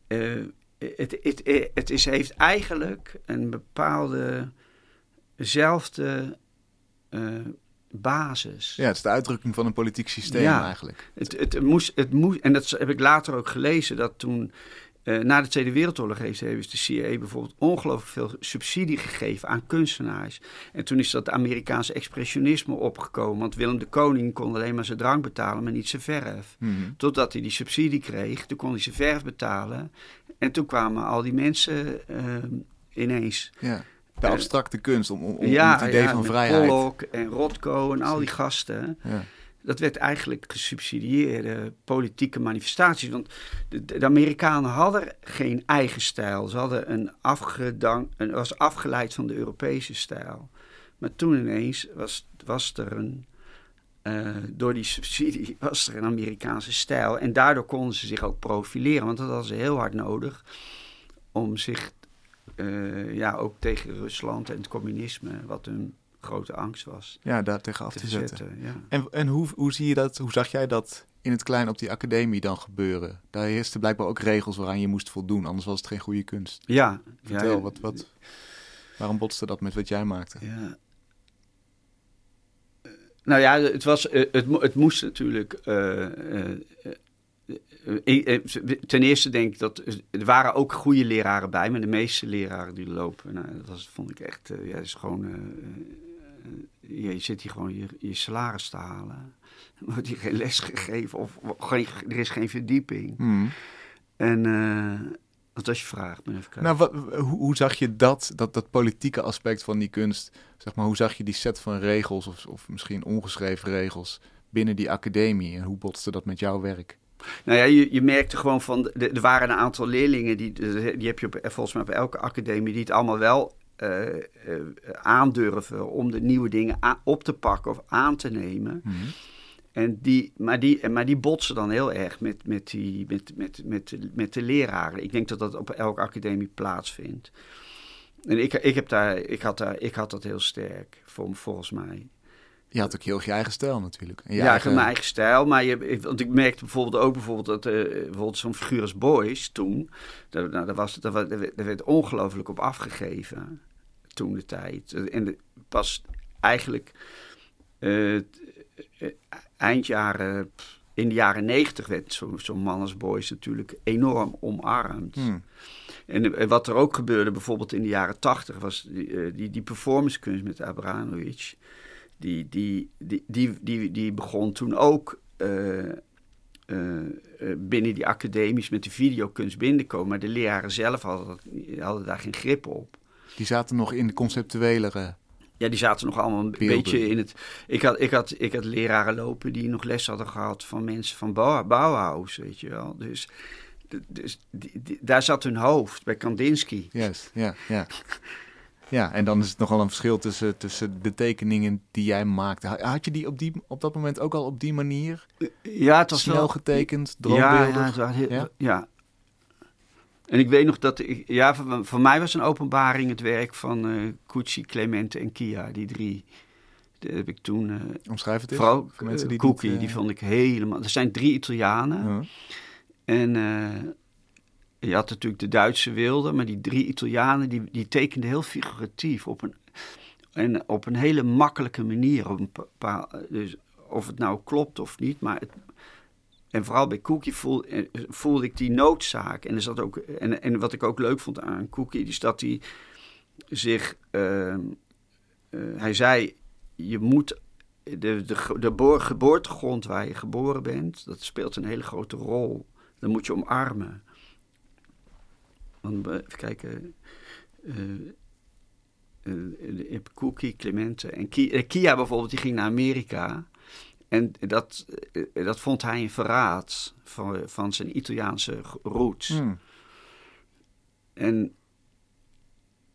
eh, het, het, het is, heeft eigenlijk een bepaalde zelfde eh, basis.
Ja, het is de uitdrukking van een politiek systeem
Ja.
eigenlijk.
Het, het, moest, het moest, en dat heb ik later ook gelezen, dat toen eh, na de Tweede Wereldoorlog heeft heeft de CIA bijvoorbeeld ongelooflijk veel subsidie gegeven aan kunstenaars. En toen is dat Amerikaanse expressionisme opgekomen, want Willem de Koning kon alleen maar zijn drank betalen, maar niet zijn verf.
Mhm.
Totdat hij die subsidie kreeg, toen kon hij zijn verf betalen. En toen kwamen al die mensen eh, ineens.
Ja. De
Eh,
abstracte kunst, om, om, om
ja,
het idee
ja,
van vrijheid.
Pollock en Rothko en al die gasten
Ja.
Dat werd eigenlijk gesubsidieerde politieke manifestaties. Want de, Amerikanen hadden geen eigen stijl. Ze hadden een afgedank, een, was afgeleid van de Europese stijl. Maar toen ineens was, was er een. eh, door die subsidie was er een Amerikaanse stijl. En daardoor konden ze zich ook profileren. Want dat ze heel hard nodig om zich eh, ja, ook tegen Rusland en het communisme, wat hun grote angst was,
ja, daar tegen af
te
te zetten.
Ja.
En, en hoe, hoe zie je dat, hoe zag jij dat in het klein op die academie dan gebeuren? Daar heersten blijkbaar ook regels waaraan je moest voldoen, anders was het geen goede kunst.
Ja,
Vertel,
ja,
wat, wat, waarom botste dat met wat jij maakte?
Ja. Nou ja, het, was, eh, het, het moest natuurlijk. eh, eh, ten eerste denk ik dat er waren ook goede leraren bij, maar de meeste leraren die lopen, nou, dat was, vond ik echt, ja, is gewoon, je zit hier gewoon je, je salaris te halen. Er wordt hier geen les gegeven of geen, er is geen verdieping.
Hmm.
En eh, wat was je vraag?
Nou, wat, hoe, hoe zag je dat, dat, dat politieke aspect van die kunst? Zeg maar, hoe zag je die set van regels, of, of misschien ongeschreven regels, binnen die academie? En hoe botste dat met jouw werk?
Nou ja, je, je merkte gewoon van, er waren een aantal leerlingen, die, die heb je op, volgens mij op elke academie, die het allemaal wel eh, eh, aandurven om de nieuwe dingen op te pakken of aan te nemen.
Mhm.
En die, maar, die, maar die botsen dan heel erg met, met, die, met, met, met, de- met de leraren. Ik denk dat dat op elke academie plaatsvindt. En ik, ik, heb daar, ik, had daar, ik had dat heel sterk, vol- volgens mij.
Je had ook heel je eigen stijl natuurlijk. Je
Ja,
eigen-
mijn eigen stijl. Maar je, want ik merkte bijvoorbeeld ook bijvoorbeeld dat eh, bijvoorbeeld zo'n figuur als Boys toen, daar, nou, daar, was, daar, daar werd ongelooflijk op afgegeven toen de tijd. En de- pas eigenlijk eh, eind jaren, in de jaren negentig werd zo- zo'n man als Boys natuurlijk enorm omarmd.
Hmm.
En wat er ook gebeurde, bijvoorbeeld in de jaren tachtig, was die, die, die performancekunst met Abramovic. Die, die, die, die, die, die begon toen ook binnen die academies met de videokunst binnen te komen. Maar de leraren zelf hadden, hadden daar geen grip op.
Die zaten nog in de conceptuelere.
Ja, die zaten nog allemaal een
Beelden.
beetje in het... Ik had, ik, had, ik had leraren lopen die nog les hadden gehad van mensen van Bau- Bauhaus, weet je wel. Dus, dus die, die- daar zat hun hoofd bij Kandinsky.
Juist, ja, ja. Ja, en dan is het nogal een verschil tussen, tussen de tekeningen die jij maakte. Had je die op, die op dat moment ook al op die manier
Ja, het was
snel
wel...
getekend,
Ja,
droombeeldig?
ja,
Ja?
ja. En ik weet nog dat... Ik, ja, voor, voor mij was een openbaring het werk van Cucci, Clemente en Kia. Die drie. Dat heb ik toen... eh,
Omschrijf het
vooral
voor mensen die
eh, Cookie,
niet, eh,
die vond ik helemaal... Er zijn drie Italianen.
ja.
En je had natuurlijk de Duitse wilde, maar die drie Italianen die, die tekenden heel figuratief op een, en op een hele makkelijke manier. Op een dus of het nou klopt of niet, maar het, en vooral bij Cookie eh, voelde ik die noodzaak. En, er zat ook, en, en wat ik ook leuk vond aan Cookie, is dat hij zich. ehm, eh, hij zei: Je moet. De, de, de boor- geboortegrond waar je geboren bent, dat speelt een hele grote rol. Dat moet je omarmen. want, eh, even kijken. Cookie, Clemente en Kia bijvoorbeeld, die ging naar Amerika. En dat, eh, dat vond hij een verraad van, van zijn Italiaanse roots.
Hmm.
En,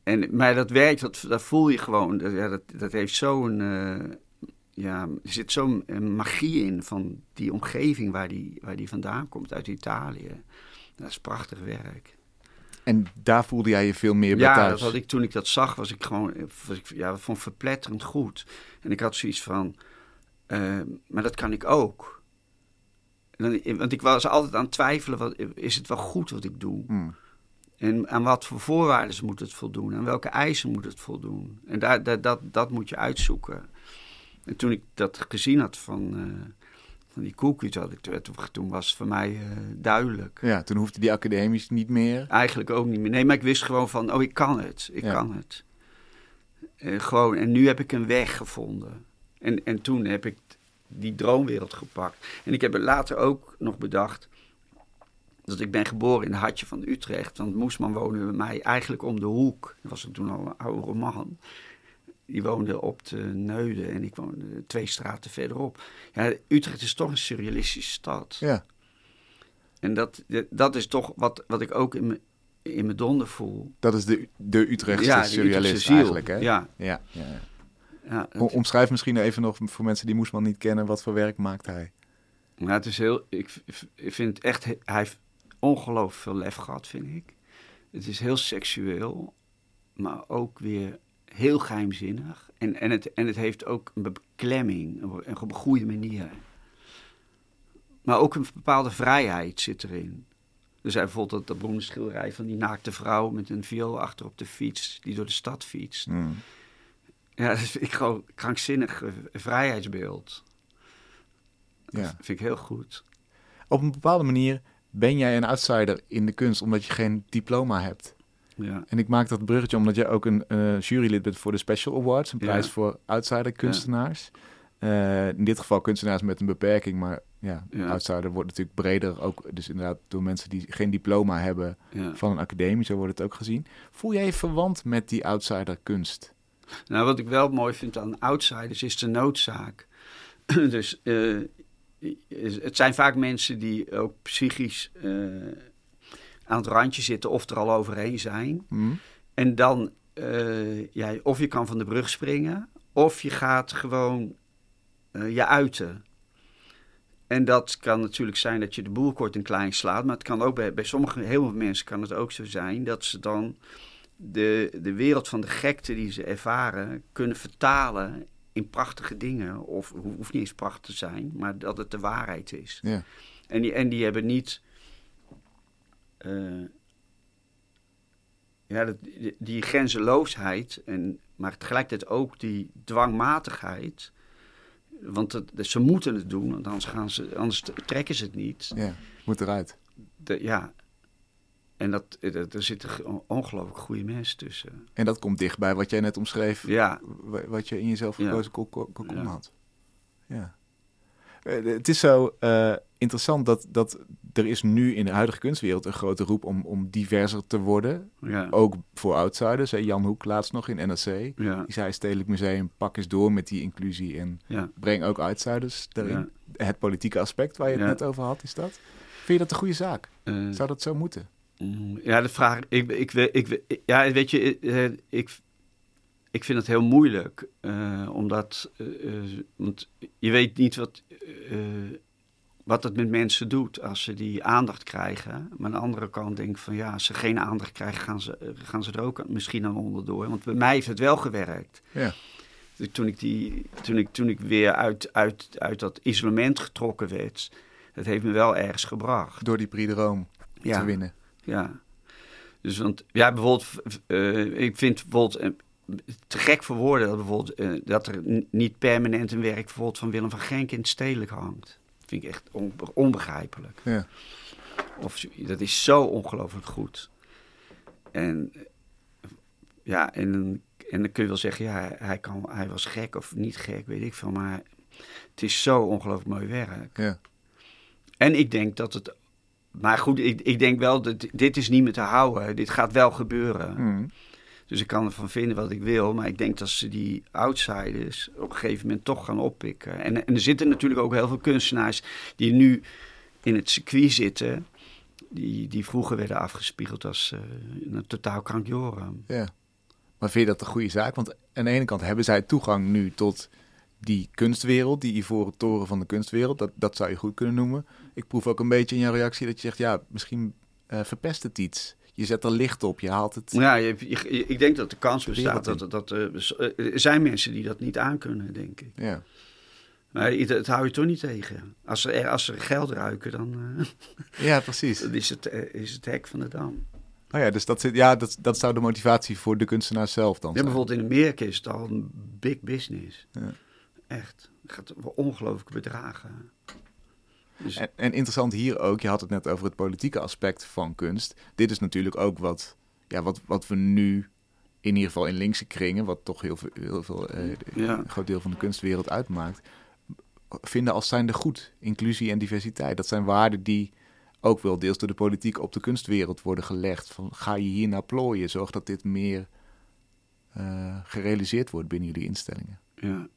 en, maar dat werkt, dat, dat voel je gewoon. Dat, ja, dat, dat heeft zo'n. eh, ja, er zit zo'n eh, magie in van die omgeving waar die, waar die vandaan komt, uit Italië. Dat is prachtig werk.
En daar voelde jij je veel meer bij
Ja,
thuis.
ik, toen ik dat zag, was ik gewoon. Was ik, ja, vond verpletterend goed. En ik had zoiets van. Eh, maar dat kan ik ook. Dan- Want ik was altijd aan het twijfelen: wat, is het wel goed wat ik doe?
Hmm.
En aan wat voor voorwaarden moet het voldoen? En welke eisen moet het voldoen? En daar, daar- dat, dat moet je uitzoeken. En toen ik dat gezien had van, eh, van die cookies, had ik, toen- was het voor mij eh, duidelijk.
Ja, toen hoefde die academisch niet meer.
Eigenlijk ook niet meer. Nee, maar ik wist gewoon van, oh, ik kan het. Ik
Ja.
kan het. Gewoon, en nu heb ik een weg gevonden. En, en toen heb ik die droomwereld gepakt. En ik heb er later ook nog bedacht dat ik ben geboren in het hartje van Utrecht. Want Moesman woonde bij mij eigenlijk om de hoek. Dat was toen al een oude man. Die woonde op de Neude en ik woonde twee straten verderop. Ja, Utrecht is toch een surrealistische stad.
Ja,
En dat, dat is toch wat, wat ik ook in mijn, in mijn donder voel.
dat is de, de Utrechtse
Ja, die
surrealist
Utrechtse ziel.
eigenlijk. Hè?
Ja.
Ja, ja, ja.
Het,
Omschrijf misschien even nog voor mensen die Moesman niet kennen, wat voor werk maakt hij?
ja, het is heel. Ik, ik vind het echt. Hij heeft ongelooflijk veel lef gehad, vind ik. Het is heel seksueel, maar ook weer heel geheimzinnig. En, en, het, en het heeft ook een beklemming, een, een goede manier. Maar ook een bepaalde vrijheid zit erin. Dus hij bijvoorbeeld dat, dat beroemde schilderij van die naakte vrouw met een viool achter op de fiets, die door de stad fietst.
Hmm.
Ja, dat vind ik gewoon krankzinnig vrijheidsbeeld.
Ja.
Vind ik heel goed.
Op een bepaalde manier ben jij een outsider in de kunst, omdat je geen diploma hebt.
Ja,
En ik maak dat bruggetje omdat je ook een eh, jurylid bent voor de Special Awards, een
Ja.
prijs voor outsider kunstenaars. Eh, in dit geval kunstenaars met een beperking, maar ja,
Ja.
outsider wordt natuurlijk breder ook, dus inderdaad door mensen die geen diploma hebben
ja.
van een academie, zo wordt het ook gezien. Voel jij je verwant met die outsider kunst?
Nou, wat ik wel mooi vind aan outsiders is de noodzaak. dus eh, het zijn vaak mensen die ook psychisch eh, aan het randje zitten of er al overheen zijn.
Hm?
En dan, eh, ja, of je kan van de brug springen, of je gaat gewoon je uiten. En dat kan natuurlijk zijn dat je de boel kort en klein slaat, maar het kan ook bij, bij sommige, heel veel mensen kan het ook zo zijn dat ze dan de, de wereld van de gekte die ze ervaren kunnen vertalen in prachtige dingen. Of ho- hoeft niet eens prachtig te zijn, maar dat het de waarheid is.
Ja.
En die, en die hebben niet. eh, ja, dat, die, die grenzeloosheid, en, maar tegelijkertijd ook die dwangmatigheid. Want het, ze moeten het doen, want anders, gaan ze, anders trekken ze het niet.
ja, moet eruit.
De, ja. En dat, dat, er zitten ge- ongelooflijk goede mensen tussen.
En dat komt dichtbij wat jij net omschreef,
Ja,
wa- wat je in jezelf gekozen
Ja.
had. Ja. Eh, Het is zo eh, interessant dat, dat er is nu in de huidige kunstwereld een grote roep om, om diverser te worden.
ja,
Ook voor outsiders. Hè. Jan Hoek laatst nog in NRC.
ja,
Die zei Stedelijk Museum, pak eens door met die inclusie en
ja.
breng ook outsiders daarin.
Ja.
Het politieke aspect waar je het net over had, is dat? Vind je dat een goede zaak?
Eh,
Zou dat zo moeten?
Ja, de vraag. Ik, ik, ik, ja, weet je, eh, ik, ik vind het heel moeilijk. eh, omdat. eh, eh, want je weet niet wat. eh, wat het met mensen doet als ze die aandacht krijgen. Maar aan de andere kant denk ik van ja, als ze geen aandacht krijgen, gaan ze, eh, gaan ze er ook misschien aan onderdoor. Want bij mij heeft het wel gewerkt.
Ja.
Toen ik, die, toen ik, toen ik weer uit, uit, uit dat isolement getrokken werd, dat heeft me wel ergens gebracht.
Door die Prix
Ja.
te winnen.
Ja. Dus want, ja, bijvoorbeeld, eh, ik vind bijvoorbeeld eh, te gek voor woorden dat, bijvoorbeeld, eh, dat er niet permanent een werk bijvoorbeeld van Willem van Genk in het stedelijk hangt. Dat vind ik echt onbe- onbegrijpelijk.
Ja.
Of, dat is zo ongelooflijk goed. En ja, en, dan- en dan kun je wel zeggen, ja, hij, hij kan, hij was gek of niet gek, weet ik veel. Maar het is zo ongelooflijk mooi werk.
Ja.
En ik denk dat het maar goed, ik, ik denk wel dat dit is niet meer te houden. Dit gaat wel gebeuren.
Hmm.
Dus ik kan ervan vinden wat ik wil. Maar ik denk dat ze die outsiders op een gegeven moment toch gaan oppikken. En, en er zitten natuurlijk ook heel veel kunstenaars die nu in het circuit zitten. Die, die vroeger werden afgespiegeld als uh, een totaal krankjoren.
Ja. Maar vind je dat een goede zaak? Want aan de ene kant hebben zij toegang nu tot die kunstwereld, die ivoren toren van de kunstwereld. Dat, dat zou je goed kunnen noemen. Ik proef ook een beetje in jouw reactie dat je zegt, ja, misschien uh, verpest het iets. Je zet er licht op, je haalt het.
Ja, je, ik denk dat de kans bestaat dat, dat, uh, er zijn mensen die dat niet aankunnen, denk ik.
Ja.
Maar het hou je toch niet tegen. Als ze, als ze geld ruiken, dan. Uh,
ja, precies.
Dan is het, is het hek van de dam.
Oh ja, dus dat, zit, ja, dat, dat zou de motivatie voor de kunstenaar zelf dan
ja, bijvoorbeeld in Amerika is het al een big business. Ja. Echt. Het gaat ongelooflijke bedragen.
Dus... En, en, interessant hier ook, je had het net over het politieke aspect van kunst. Dit is natuurlijk ook wat, ja, wat, wat we nu in ieder geval in linkse kringen, wat toch heel veel, heel veel eh, ja. een groot deel van de kunstwereld uitmaakt, vinden als zijnde goed. Inclusie en diversiteit. Dat zijn waarden die ook wel deels door de politiek op de kunstwereld worden gelegd. Van, ga je hier naar plooien? Zorg dat dit meer uh, gerealiseerd wordt binnen jullie instellingen.
Ja,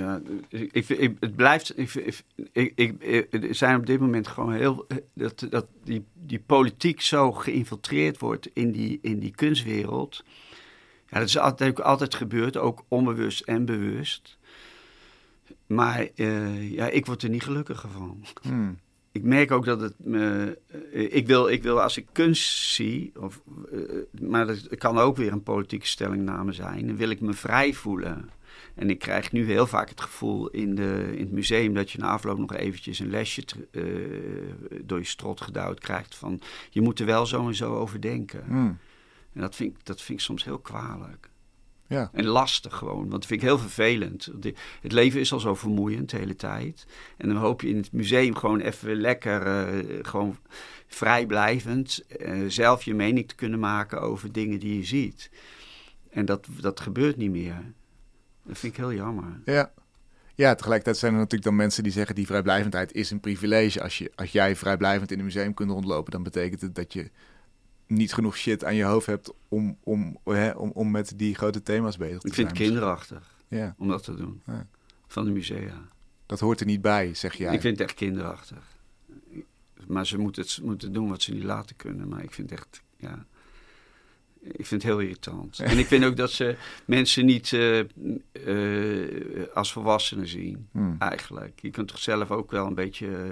ja, ik, het blijft. Ik, ik, ik, er zijn op dit moment gewoon heel. Dat, dat die, die politiek zo geïnfiltreerd wordt in die, in die kunstwereld. Ja, dat is altijd, altijd gebeurd, ook onbewust en bewust. Maar uh, ja, ik word er niet gelukkiger van.
Hmm.
Ik merk ook dat het me. Uh, ik, wil, ik wil als ik kunst zie, of, uh, maar dat kan ook weer een politieke stellingname zijn, dan wil ik me vrij voelen. En ik krijg nu heel vaak het gevoel in, de, in het museum dat je na afloop nog eventjes een lesje uh, door je strot gedouwd krijgt van je moet er wel zo en zo over denken.
Hmm.
En dat vind, ik, dat vind ik soms heel kwalijk.
Ja.
En lastig gewoon, want dat vind ik heel vervelend. Het leven is al zo vermoeiend de hele tijd. En dan hoop je in het museum gewoon even lekker, uh, gewoon vrijblijvend, uh, zelf je mening te kunnen maken over dingen die je ziet. En dat, dat gebeurt niet meer. Dat vind ik heel jammer.
Ja. Ja, tegelijkertijd zijn er natuurlijk dan mensen die zeggen... die vrijblijvendheid is een privilege. Als, je, als jij vrijblijvend in een museum kunt rondlopen... dan betekent het dat je niet genoeg shit aan je hoofd hebt... om, om, hè, om, om met die grote thema's bezig te zijn.
Ik vind het kinderachtig
ja.
om dat te doen.
Ja.
Van de musea.
Dat hoort er niet bij, zeg jij.
Ik vind het echt kinderachtig. Maar ze moeten, het, moeten doen wat ze niet laten kunnen. Maar ik vind echt... Ja, ik vind het heel irritant. En ik vind ook dat ze mensen niet uh, uh, als volwassenen zien,
hmm.
eigenlijk. Je kunt toch zelf ook wel een beetje... Uh,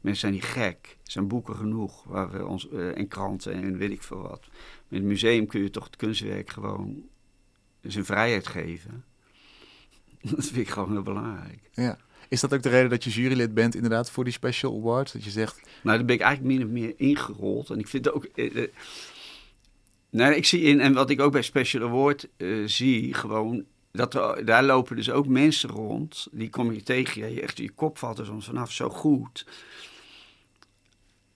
mensen zijn niet gek. Er zijn boeken genoeg waar we ons, en kranten en weet ik veel wat. Met het museum kun je toch het kunstwerk gewoon zijn vrijheid geven. Dat vind ik gewoon heel belangrijk.
Ja. Is dat ook de reden dat je jurylid bent inderdaad voor die Special Awards? Dat je zegt...
Nou, daar ben ik eigenlijk min of meer ingerold. En ik vind ook... Nee, ik zie in, en wat ik ook bij Special Award uh, zie, gewoon, dat daar lopen dus ook mensen rond, die kom je tegen, je echt je kop valt er soms vanaf, zo goed.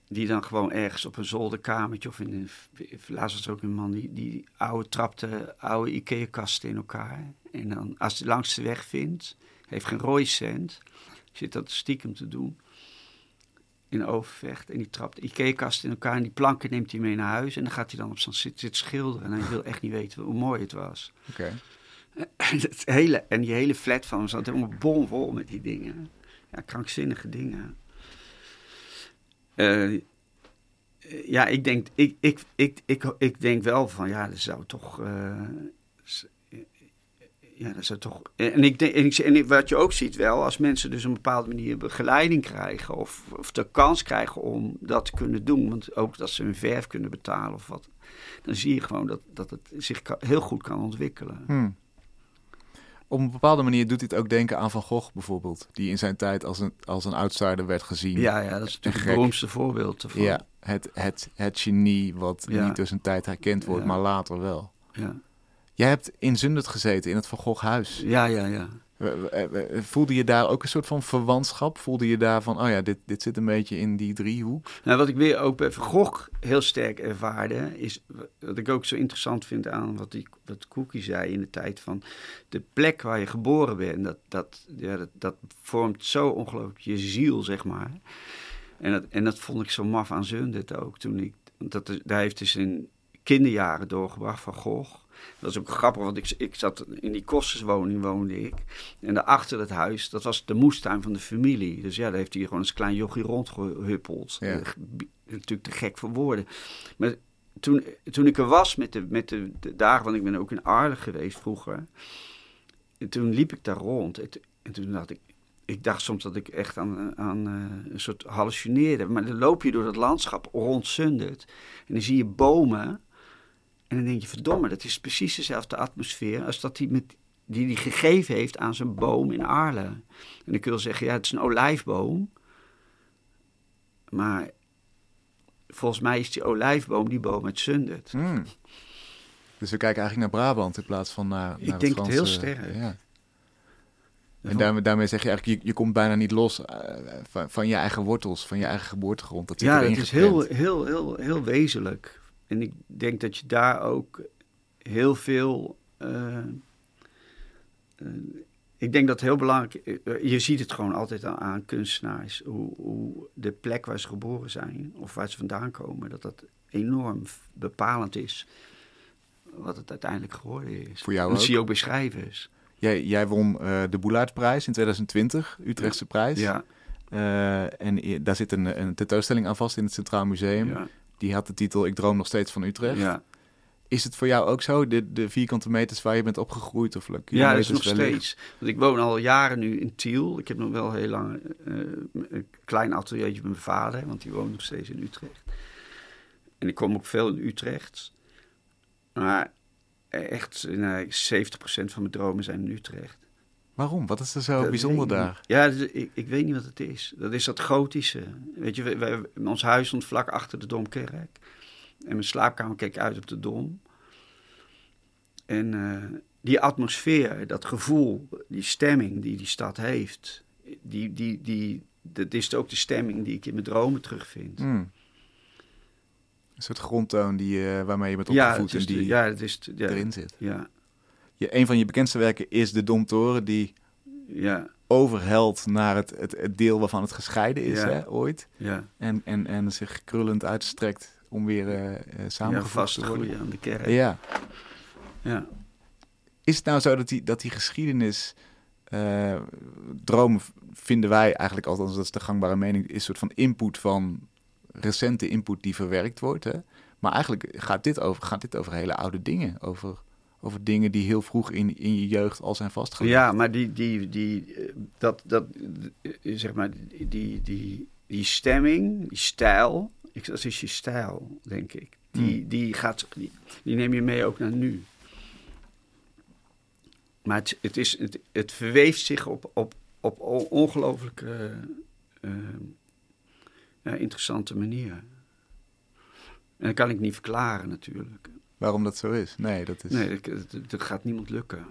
Die dan gewoon ergens op een zolderkamertje of in een, laatst was er ook een man die, die oude trapte oude Ikea-kasten in elkaar. En dan, als hij langs de weg vindt, heeft geen rode cent, zit dat stiekem te doen in Overvecht. En die trapt de Ikea-kast in elkaar en die planken neemt hij mee naar huis. En dan gaat hij dan op zo'n zit, zit schilderen. En hij wil echt niet weten hoe mooi het was.
Oké.
Het hele, en die hele flat van hem zat helemaal bomvol met die dingen. Ja, krankzinnige dingen. Uh, ja, ik denk, ik, ik, ik, ik, ik denk wel van, ja, dat zou toch... Uh, ja, dat is toch. En, ik denk, en, ik, en wat je ook ziet wel, als mensen dus op een bepaalde manier begeleiding krijgen of, of de kans krijgen om dat te kunnen doen, want ook dat ze hun verf kunnen betalen of wat, dan zie je gewoon dat, dat het zich heel goed kan ontwikkelen.
Hmm. Op een bepaalde manier doet dit ook denken aan Van Gogh bijvoorbeeld, die in zijn tijd als een, als een outsider werd gezien.
Ja, ja dat is natuurlijk het beroemdste voorbeeld ervan.
Ja, het, het, het genie wat ja. niet door zijn tijd herkend wordt,
Ja.
maar later wel.
Ja,
Jij hebt in Zundert gezeten, in het Van Gogh huis.
ja, ja. ja.
Voelde je daar ook een soort van verwantschap? Voelde je daar van, oh ja, dit, dit zit een beetje in die driehoek?
Nou, wat ik weer ook bij Van heel sterk ervaarde, is wat ik ook zo interessant vind aan wat, die, wat Cookie zei in de tijd van de plek waar je geboren bent, dat, dat, ja, dat, dat vormt zo ongelooflijk je ziel, zeg maar. En dat, en dat vond ik zo maf aan Zundert ook. Toen ik, dat, daar heeft hij zijn kinderjaren doorgebracht van Gogh. Dat is ook grappig, want ik, ik zat in die kosterswoning woonde ik. En daarachter het huis, dat was de moestuin van de familie. Dus ja, daar heeft hij gewoon eens klein jochie rondgehuppeld.
Ja.
Eh, natuurlijk te gek voor woorden. Maar toen, toen ik er was met, de, met de, de dagen, want ik ben ook in Arles geweest vroeger. En toen liep ik daar rond. En, en toen dacht ik, ik dacht soms dat ik echt aan, aan uh, een soort hallucineerde. Maar dan loop je door dat landschap rond Zundert. En dan zie je bomen. En dan denk je, verdomme, dat is precies dezelfde atmosfeer als dat hij met, die hij gegeven heeft aan zijn boom in Arle. En dan kun je zeggen, ja, het is een olijfboom. Maar volgens mij is die olijfboom die boom uit Zundert.
Hmm. Dus we kijken eigenlijk naar Brabant in plaats van naar,
Ik
naar
denk
het
het heel sterk.
Ja. En daarmee, daarmee zeg je eigenlijk, je, je komt bijna niet los eh, van, van je eigen wortels, van je eigen geboortegrond. Dat
Ja, het is heel, heel, heel, heel wezenlijk. En ik denk dat je daar ook heel veel. eh, eh, ik denk dat heel belangrijk. eh, je ziet het gewoon altijd aan, aan kunstenaars. Hoe, hoe de plek waar ze geboren zijn of waar ze vandaan komen, dat dat enorm bepalend is. Wat het uiteindelijk geworden is.
Voor jou
dat
ook?
zie je ook bij schrijvers.
Jij, jij won de Boelaertprijs in 2020, Utrechtse prijs.
Ja,
en daar zit een, een tentoonstelling aan vast in het Centraal Museum.
ja,
Die had de titel Ik droom nog steeds van Utrecht.
ja.
Is het voor jou ook zo, de, de vierkante meters waar je bent opgegroeid? Of
Ja, dat is nog steeds. Want ik woon al jaren nu in Tiel. Ik heb nog wel heel lang eh, een klein ateliertje met mijn vader, want die woont nog steeds in Utrecht. En ik kom ook veel in Utrecht. Maar echt, nou, 70% van mijn dromen zijn in Utrecht.
Waarom? Wat is er zo
Dat
bijzonder daar?
Ja, is- ik, ik weet niet wat het is. Dat is dat gotische. Weet je, wij, wij- ons huis stond vlak achter de Domkerk. En mijn slaapkamer keek uit op de Dom. En eh, die atmosfeer, dat gevoel, die stemming die die stad heeft... Die, die, die, dat is ook de stemming die ik in mijn dromen terugvind.
Hmm. Een soort grondtoon die, eh, waarmee je bent
ja,
opgevoed
is
en
de-
die
ja, het is ja,
erin zit.
ja,
Je, een van je bekendste werken is de Domtoren, die
ja,
overhelt naar het, het, het deel waarvan het gescheiden is,
Ja.
hè, ooit.
ja.
En, en, en zich krullend uitstrekt om weer
ja
samengevoegd
vast
te worden.
aan de kerk.
Ja.
Ja.
Is het nou zo dat die, dat die geschiedenis, dromen v- vinden wij eigenlijk, althans dat is de gangbare mening, is een soort van input van recente input die verwerkt wordt. Hè? Maar eigenlijk gaat dit over, gaat dit over hele oude dingen, over, over dingen die heel vroeg in, in je jeugd al zijn vastgelegd.
Ja, maar die, die, die, eh, dat, dat, eh, zeg maar, die, die, die, stemming, die stijl, ik, dat is je stijl, denk ik. Die, die, gaat, die, die neem je mee ook naar nu. Maar het, het, is, het, het verweeft zich op, op, op on- ongelooflijk eh, interessante manier. En dat kan ik niet verklaren natuurlijk.
Waarom dat zo is? Nee, dat is...
Nee, dat, gaat niemand lukken.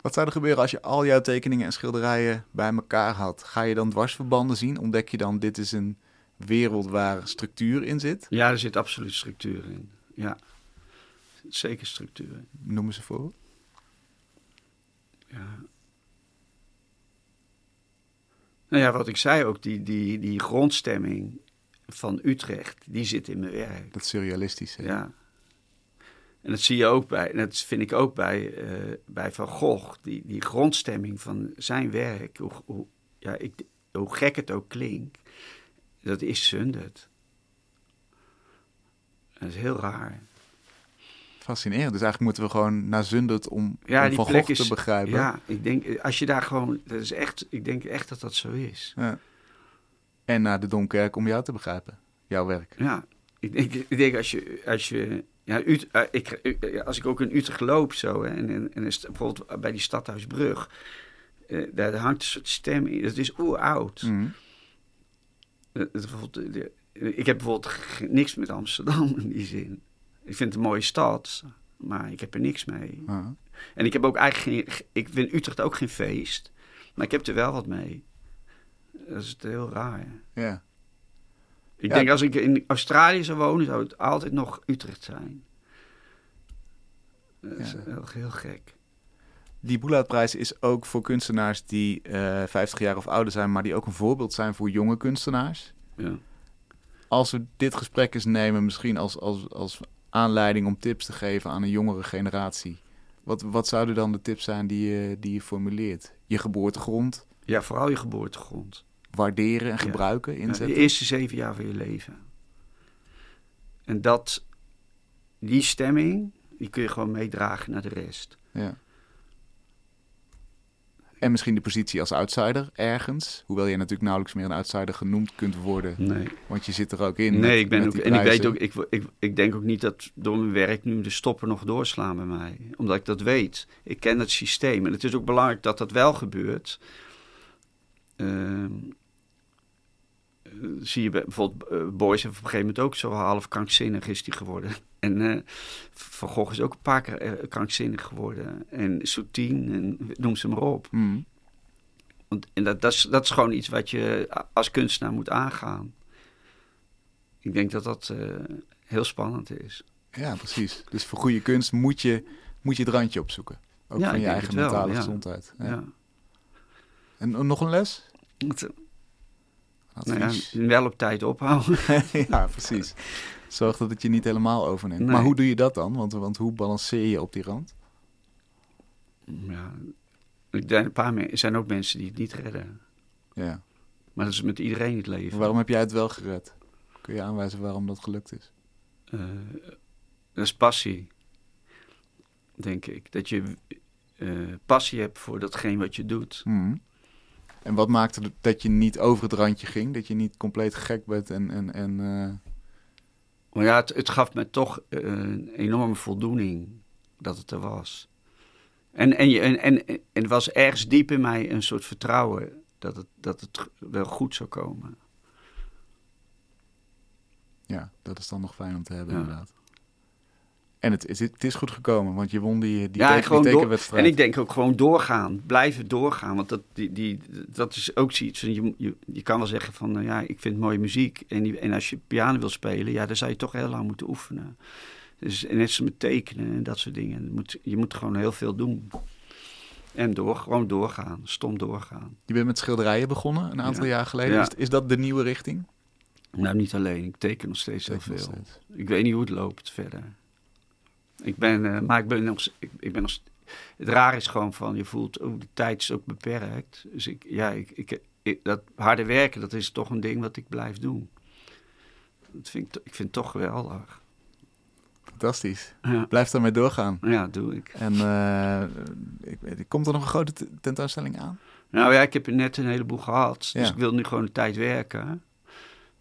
Wat zou er gebeuren als je al jouw tekeningen en schilderijen bij elkaar had? Ga je dan dwarsverbanden zien? Ontdek je dan dit is een wereld waar structuur in zit?
Ja, er zit absoluut structuur in. Ja, er zeker structuur in.
Noem eens een voorbeeld.
Ja. Nou ja, wat ik zei ook, die, die, die grondstemming van Utrecht, die zit in mijn werk.
Dat surrealistische.
Ja. En dat zie je ook bij, en dat vind ik ook bij, eh, bij Van Gogh, die, die grondstemming van zijn werk. Hoe, hoe, ja, ik, hoe gek het ook klinkt, dat is Zundert. Dat is heel raar.
Fascinerend. Dus eigenlijk moeten we gewoon naar Zundert om,
Ja,
om
die
Van Gogh te begrijpen.
Ja, ik denk, als je daar gewoon, dat is echt, ik denk echt dat dat zo is.
Ja. En naar de Domkerk om jou te begrijpen. Jouw werk.
Ja, ik denk, ik denk als je, als je, ja, Ut, eh, ik, eh, als ik ook in Utrecht loop zo, hè, en, en, en bijvoorbeeld bij die Stadhuisbrug, eh, daar hangt een soort stem in, dat is oeroud.
Mhm.
Eh, eh, ik heb bijvoorbeeld niks met Amsterdam in die zin. Ik vind het een mooie stad, maar ik heb er niks mee. En ik heb ook eigenlijk geen, ik vind Utrecht ook geen feest, maar ik heb er wel wat mee. Dat is heel raar.
Ja.
Ik
Ja.
denk als ik in Australië zou wonen, zou het altijd nog Utrecht zijn. Dat is
Ja.
heel, heel gek.
Die Boelaertprijs is ook voor kunstenaars die eh 50 jaar of ouder zijn, maar die ook een voorbeeld zijn voor jonge kunstenaars.
Ja.
Als we dit gesprek eens nemen, misschien als, als, als aanleiding om tips te geven aan een jongere generatie. Wat, wat zouden dan de tips zijn die je, die je formuleert? Je geboortegrond,
Ja, vooral je geboortegrond.
Waarderen en gebruiken, inzetten.
de eerste zeven jaar van je leven. En dat, die stemming, die kun je gewoon meedragen naar de rest.
Ja. En misschien de positie als outsider ergens. Hoewel je natuurlijk nauwelijks meer een outsider genoemd kunt worden.
Nee,
Want je zit er ook in.
nee
met-
ik ben ook, en ik weet ook, ik, ik, ik denk ook niet dat door mijn werk nu de stoppen nog doorslaan bij mij. Omdat ik dat weet. Ik ken het systeem. En het is ook belangrijk dat dat wel gebeurt. Ehm, eh, zie je bij- bijvoorbeeld, eh, Boys heeft op een gegeven moment ook zo half krankzinnig is die geworden. En eh, Van Gogh is ook een paar keer eh, krankzinnig geworden. En Soutine, en noem ze maar op.
Hmm.
Want, en dat, dat, is, dat is gewoon iets wat je als kunstenaar moet aangaan. Ik denk dat dat heel spannend is.
Ja, precies. Dus voor goede kunst moet je, moet je het randje opzoeken. Ook
Ja,
van je eigen
wel,
mentale
ja.
gezondheid. Ja. En nog een les?
Het- nou ja, wel op tijd ophouden.
ja, precies. Zorg dat het je niet helemaal overneemt.
Nee.
Maar hoe doe je dat dan? Want, want hoe balanceer je op die rand?
ja, ik denk, een paar mensen, er zijn ook mensen die het niet redden.
Ja.
Maar dat is met iedereen het leven.
Waarom heb jij het wel gered? Kun je aanwijzen waarom dat gelukt is?
Eh, dat is passie, denk ik. Dat je eh, passie hebt voor datgene wat je doet.
Hmm. En wat maakte het dat je niet over het randje ging? Dat je niet compleet gek bent en... en, en eh,
Maar ja, het, het gaf me toch eh, een enorme voldoening dat het er was. En, en, je- en, en, en er was ergens diep in mij een soort vertrouwen dat het, dat het wel goed zou komen.
ja, dat is dan nog fijn om te hebben
Ja.
inderdaad. En het is, het is goed gekomen, want je won die, die,
ja,
teken-
gewoon
die
door,
tekenwedstrijd.
en ik denk ook gewoon doorgaan, blijven doorgaan. Want dat, die, die, dat is ook zoiets. Je, je, je kan wel zeggen van, nou ja, ik vind mooie muziek. En, die- en als je piano wil spelen, ja, dan zou je toch heel lang moeten oefenen. Dus net zoals met tekenen en dat soort dingen. Je moet, je moet gewoon heel veel doen. En door, gewoon doorgaan, stom doorgaan.
Je bent met schilderijen begonnen een aantal
Ja.
jaar geleden.
Ja.
Is, is dat de nieuwe richting?
Nou, niet alleen. Ik teken nog steeds heel
Teken nog
veel.
steeds.
Ik weet niet hoe het loopt verder. Ik ben, eh, maar ik ben nog, ik, ik ben nog. Het raar is gewoon van, je voelt, oh, de tijd is ook beperkt. Dus ik, ja, ik, ik, ik- dat harde werken, dat is toch een ding wat ik blijf doen. Dat vind ik, ik vind het toch geweldig.
Fantastisch.
Ja,
Blijf daarmee doorgaan.
ja doe ik.
En eh, ik, komt er nog een grote tentoonstelling aan?
Nou ja, ik heb er net een heleboel gehad. Dus
Ja.
ik wil nu gewoon een tijd werken.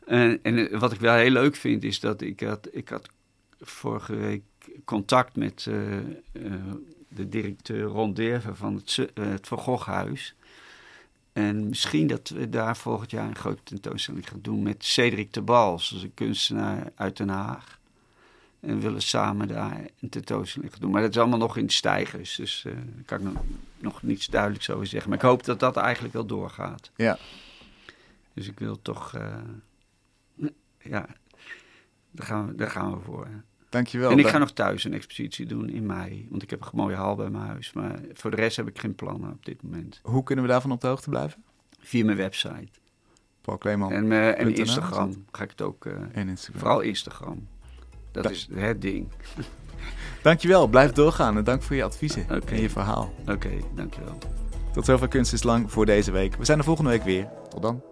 En, en eh, wat ik wel heel leuk vind, is dat ik had, ik had vorige week contact met eh, eh, de directeur Ron Derven van het, eh, het Van Gogh Huis. En misschien dat we daar volgend jaar een grote tentoonstelling gaan doen met Cedric de Bals, is een kunstenaar uit Den Haag. En we willen samen daar een tentoonstelling gaan doen. Maar dat is allemaal nog in stijgers, dus daar kan ik nog, nog niets duidelijks over zeggen. Maar ik hoop dat dat eigenlijk wel doorgaat.
Ja.
Dus ik wil toch, ja, daar gaan, we, daar gaan we voor.
Dankjewel.
en ik ga nog thuis een expositie doen in mei, want ik heb een mooie hal bij mijn huis. Maar voor de rest heb ik geen plannen op dit moment.
Hoe kunnen we daarvan op de hoogte blijven?
Via mijn website.
Paul Kleeman
En, eh, en Instagram ga ik het ook, eh,
en Instagram.
vooral Instagram. Dat
Da-
is het ding.
Dankjewel. Blijf doorgaan en dank voor je adviezen en je verhaal.
Oké, dankjewel.
Tot zover Kunst is Lang voor deze week. We zijn er volgende week weer. Tot dan.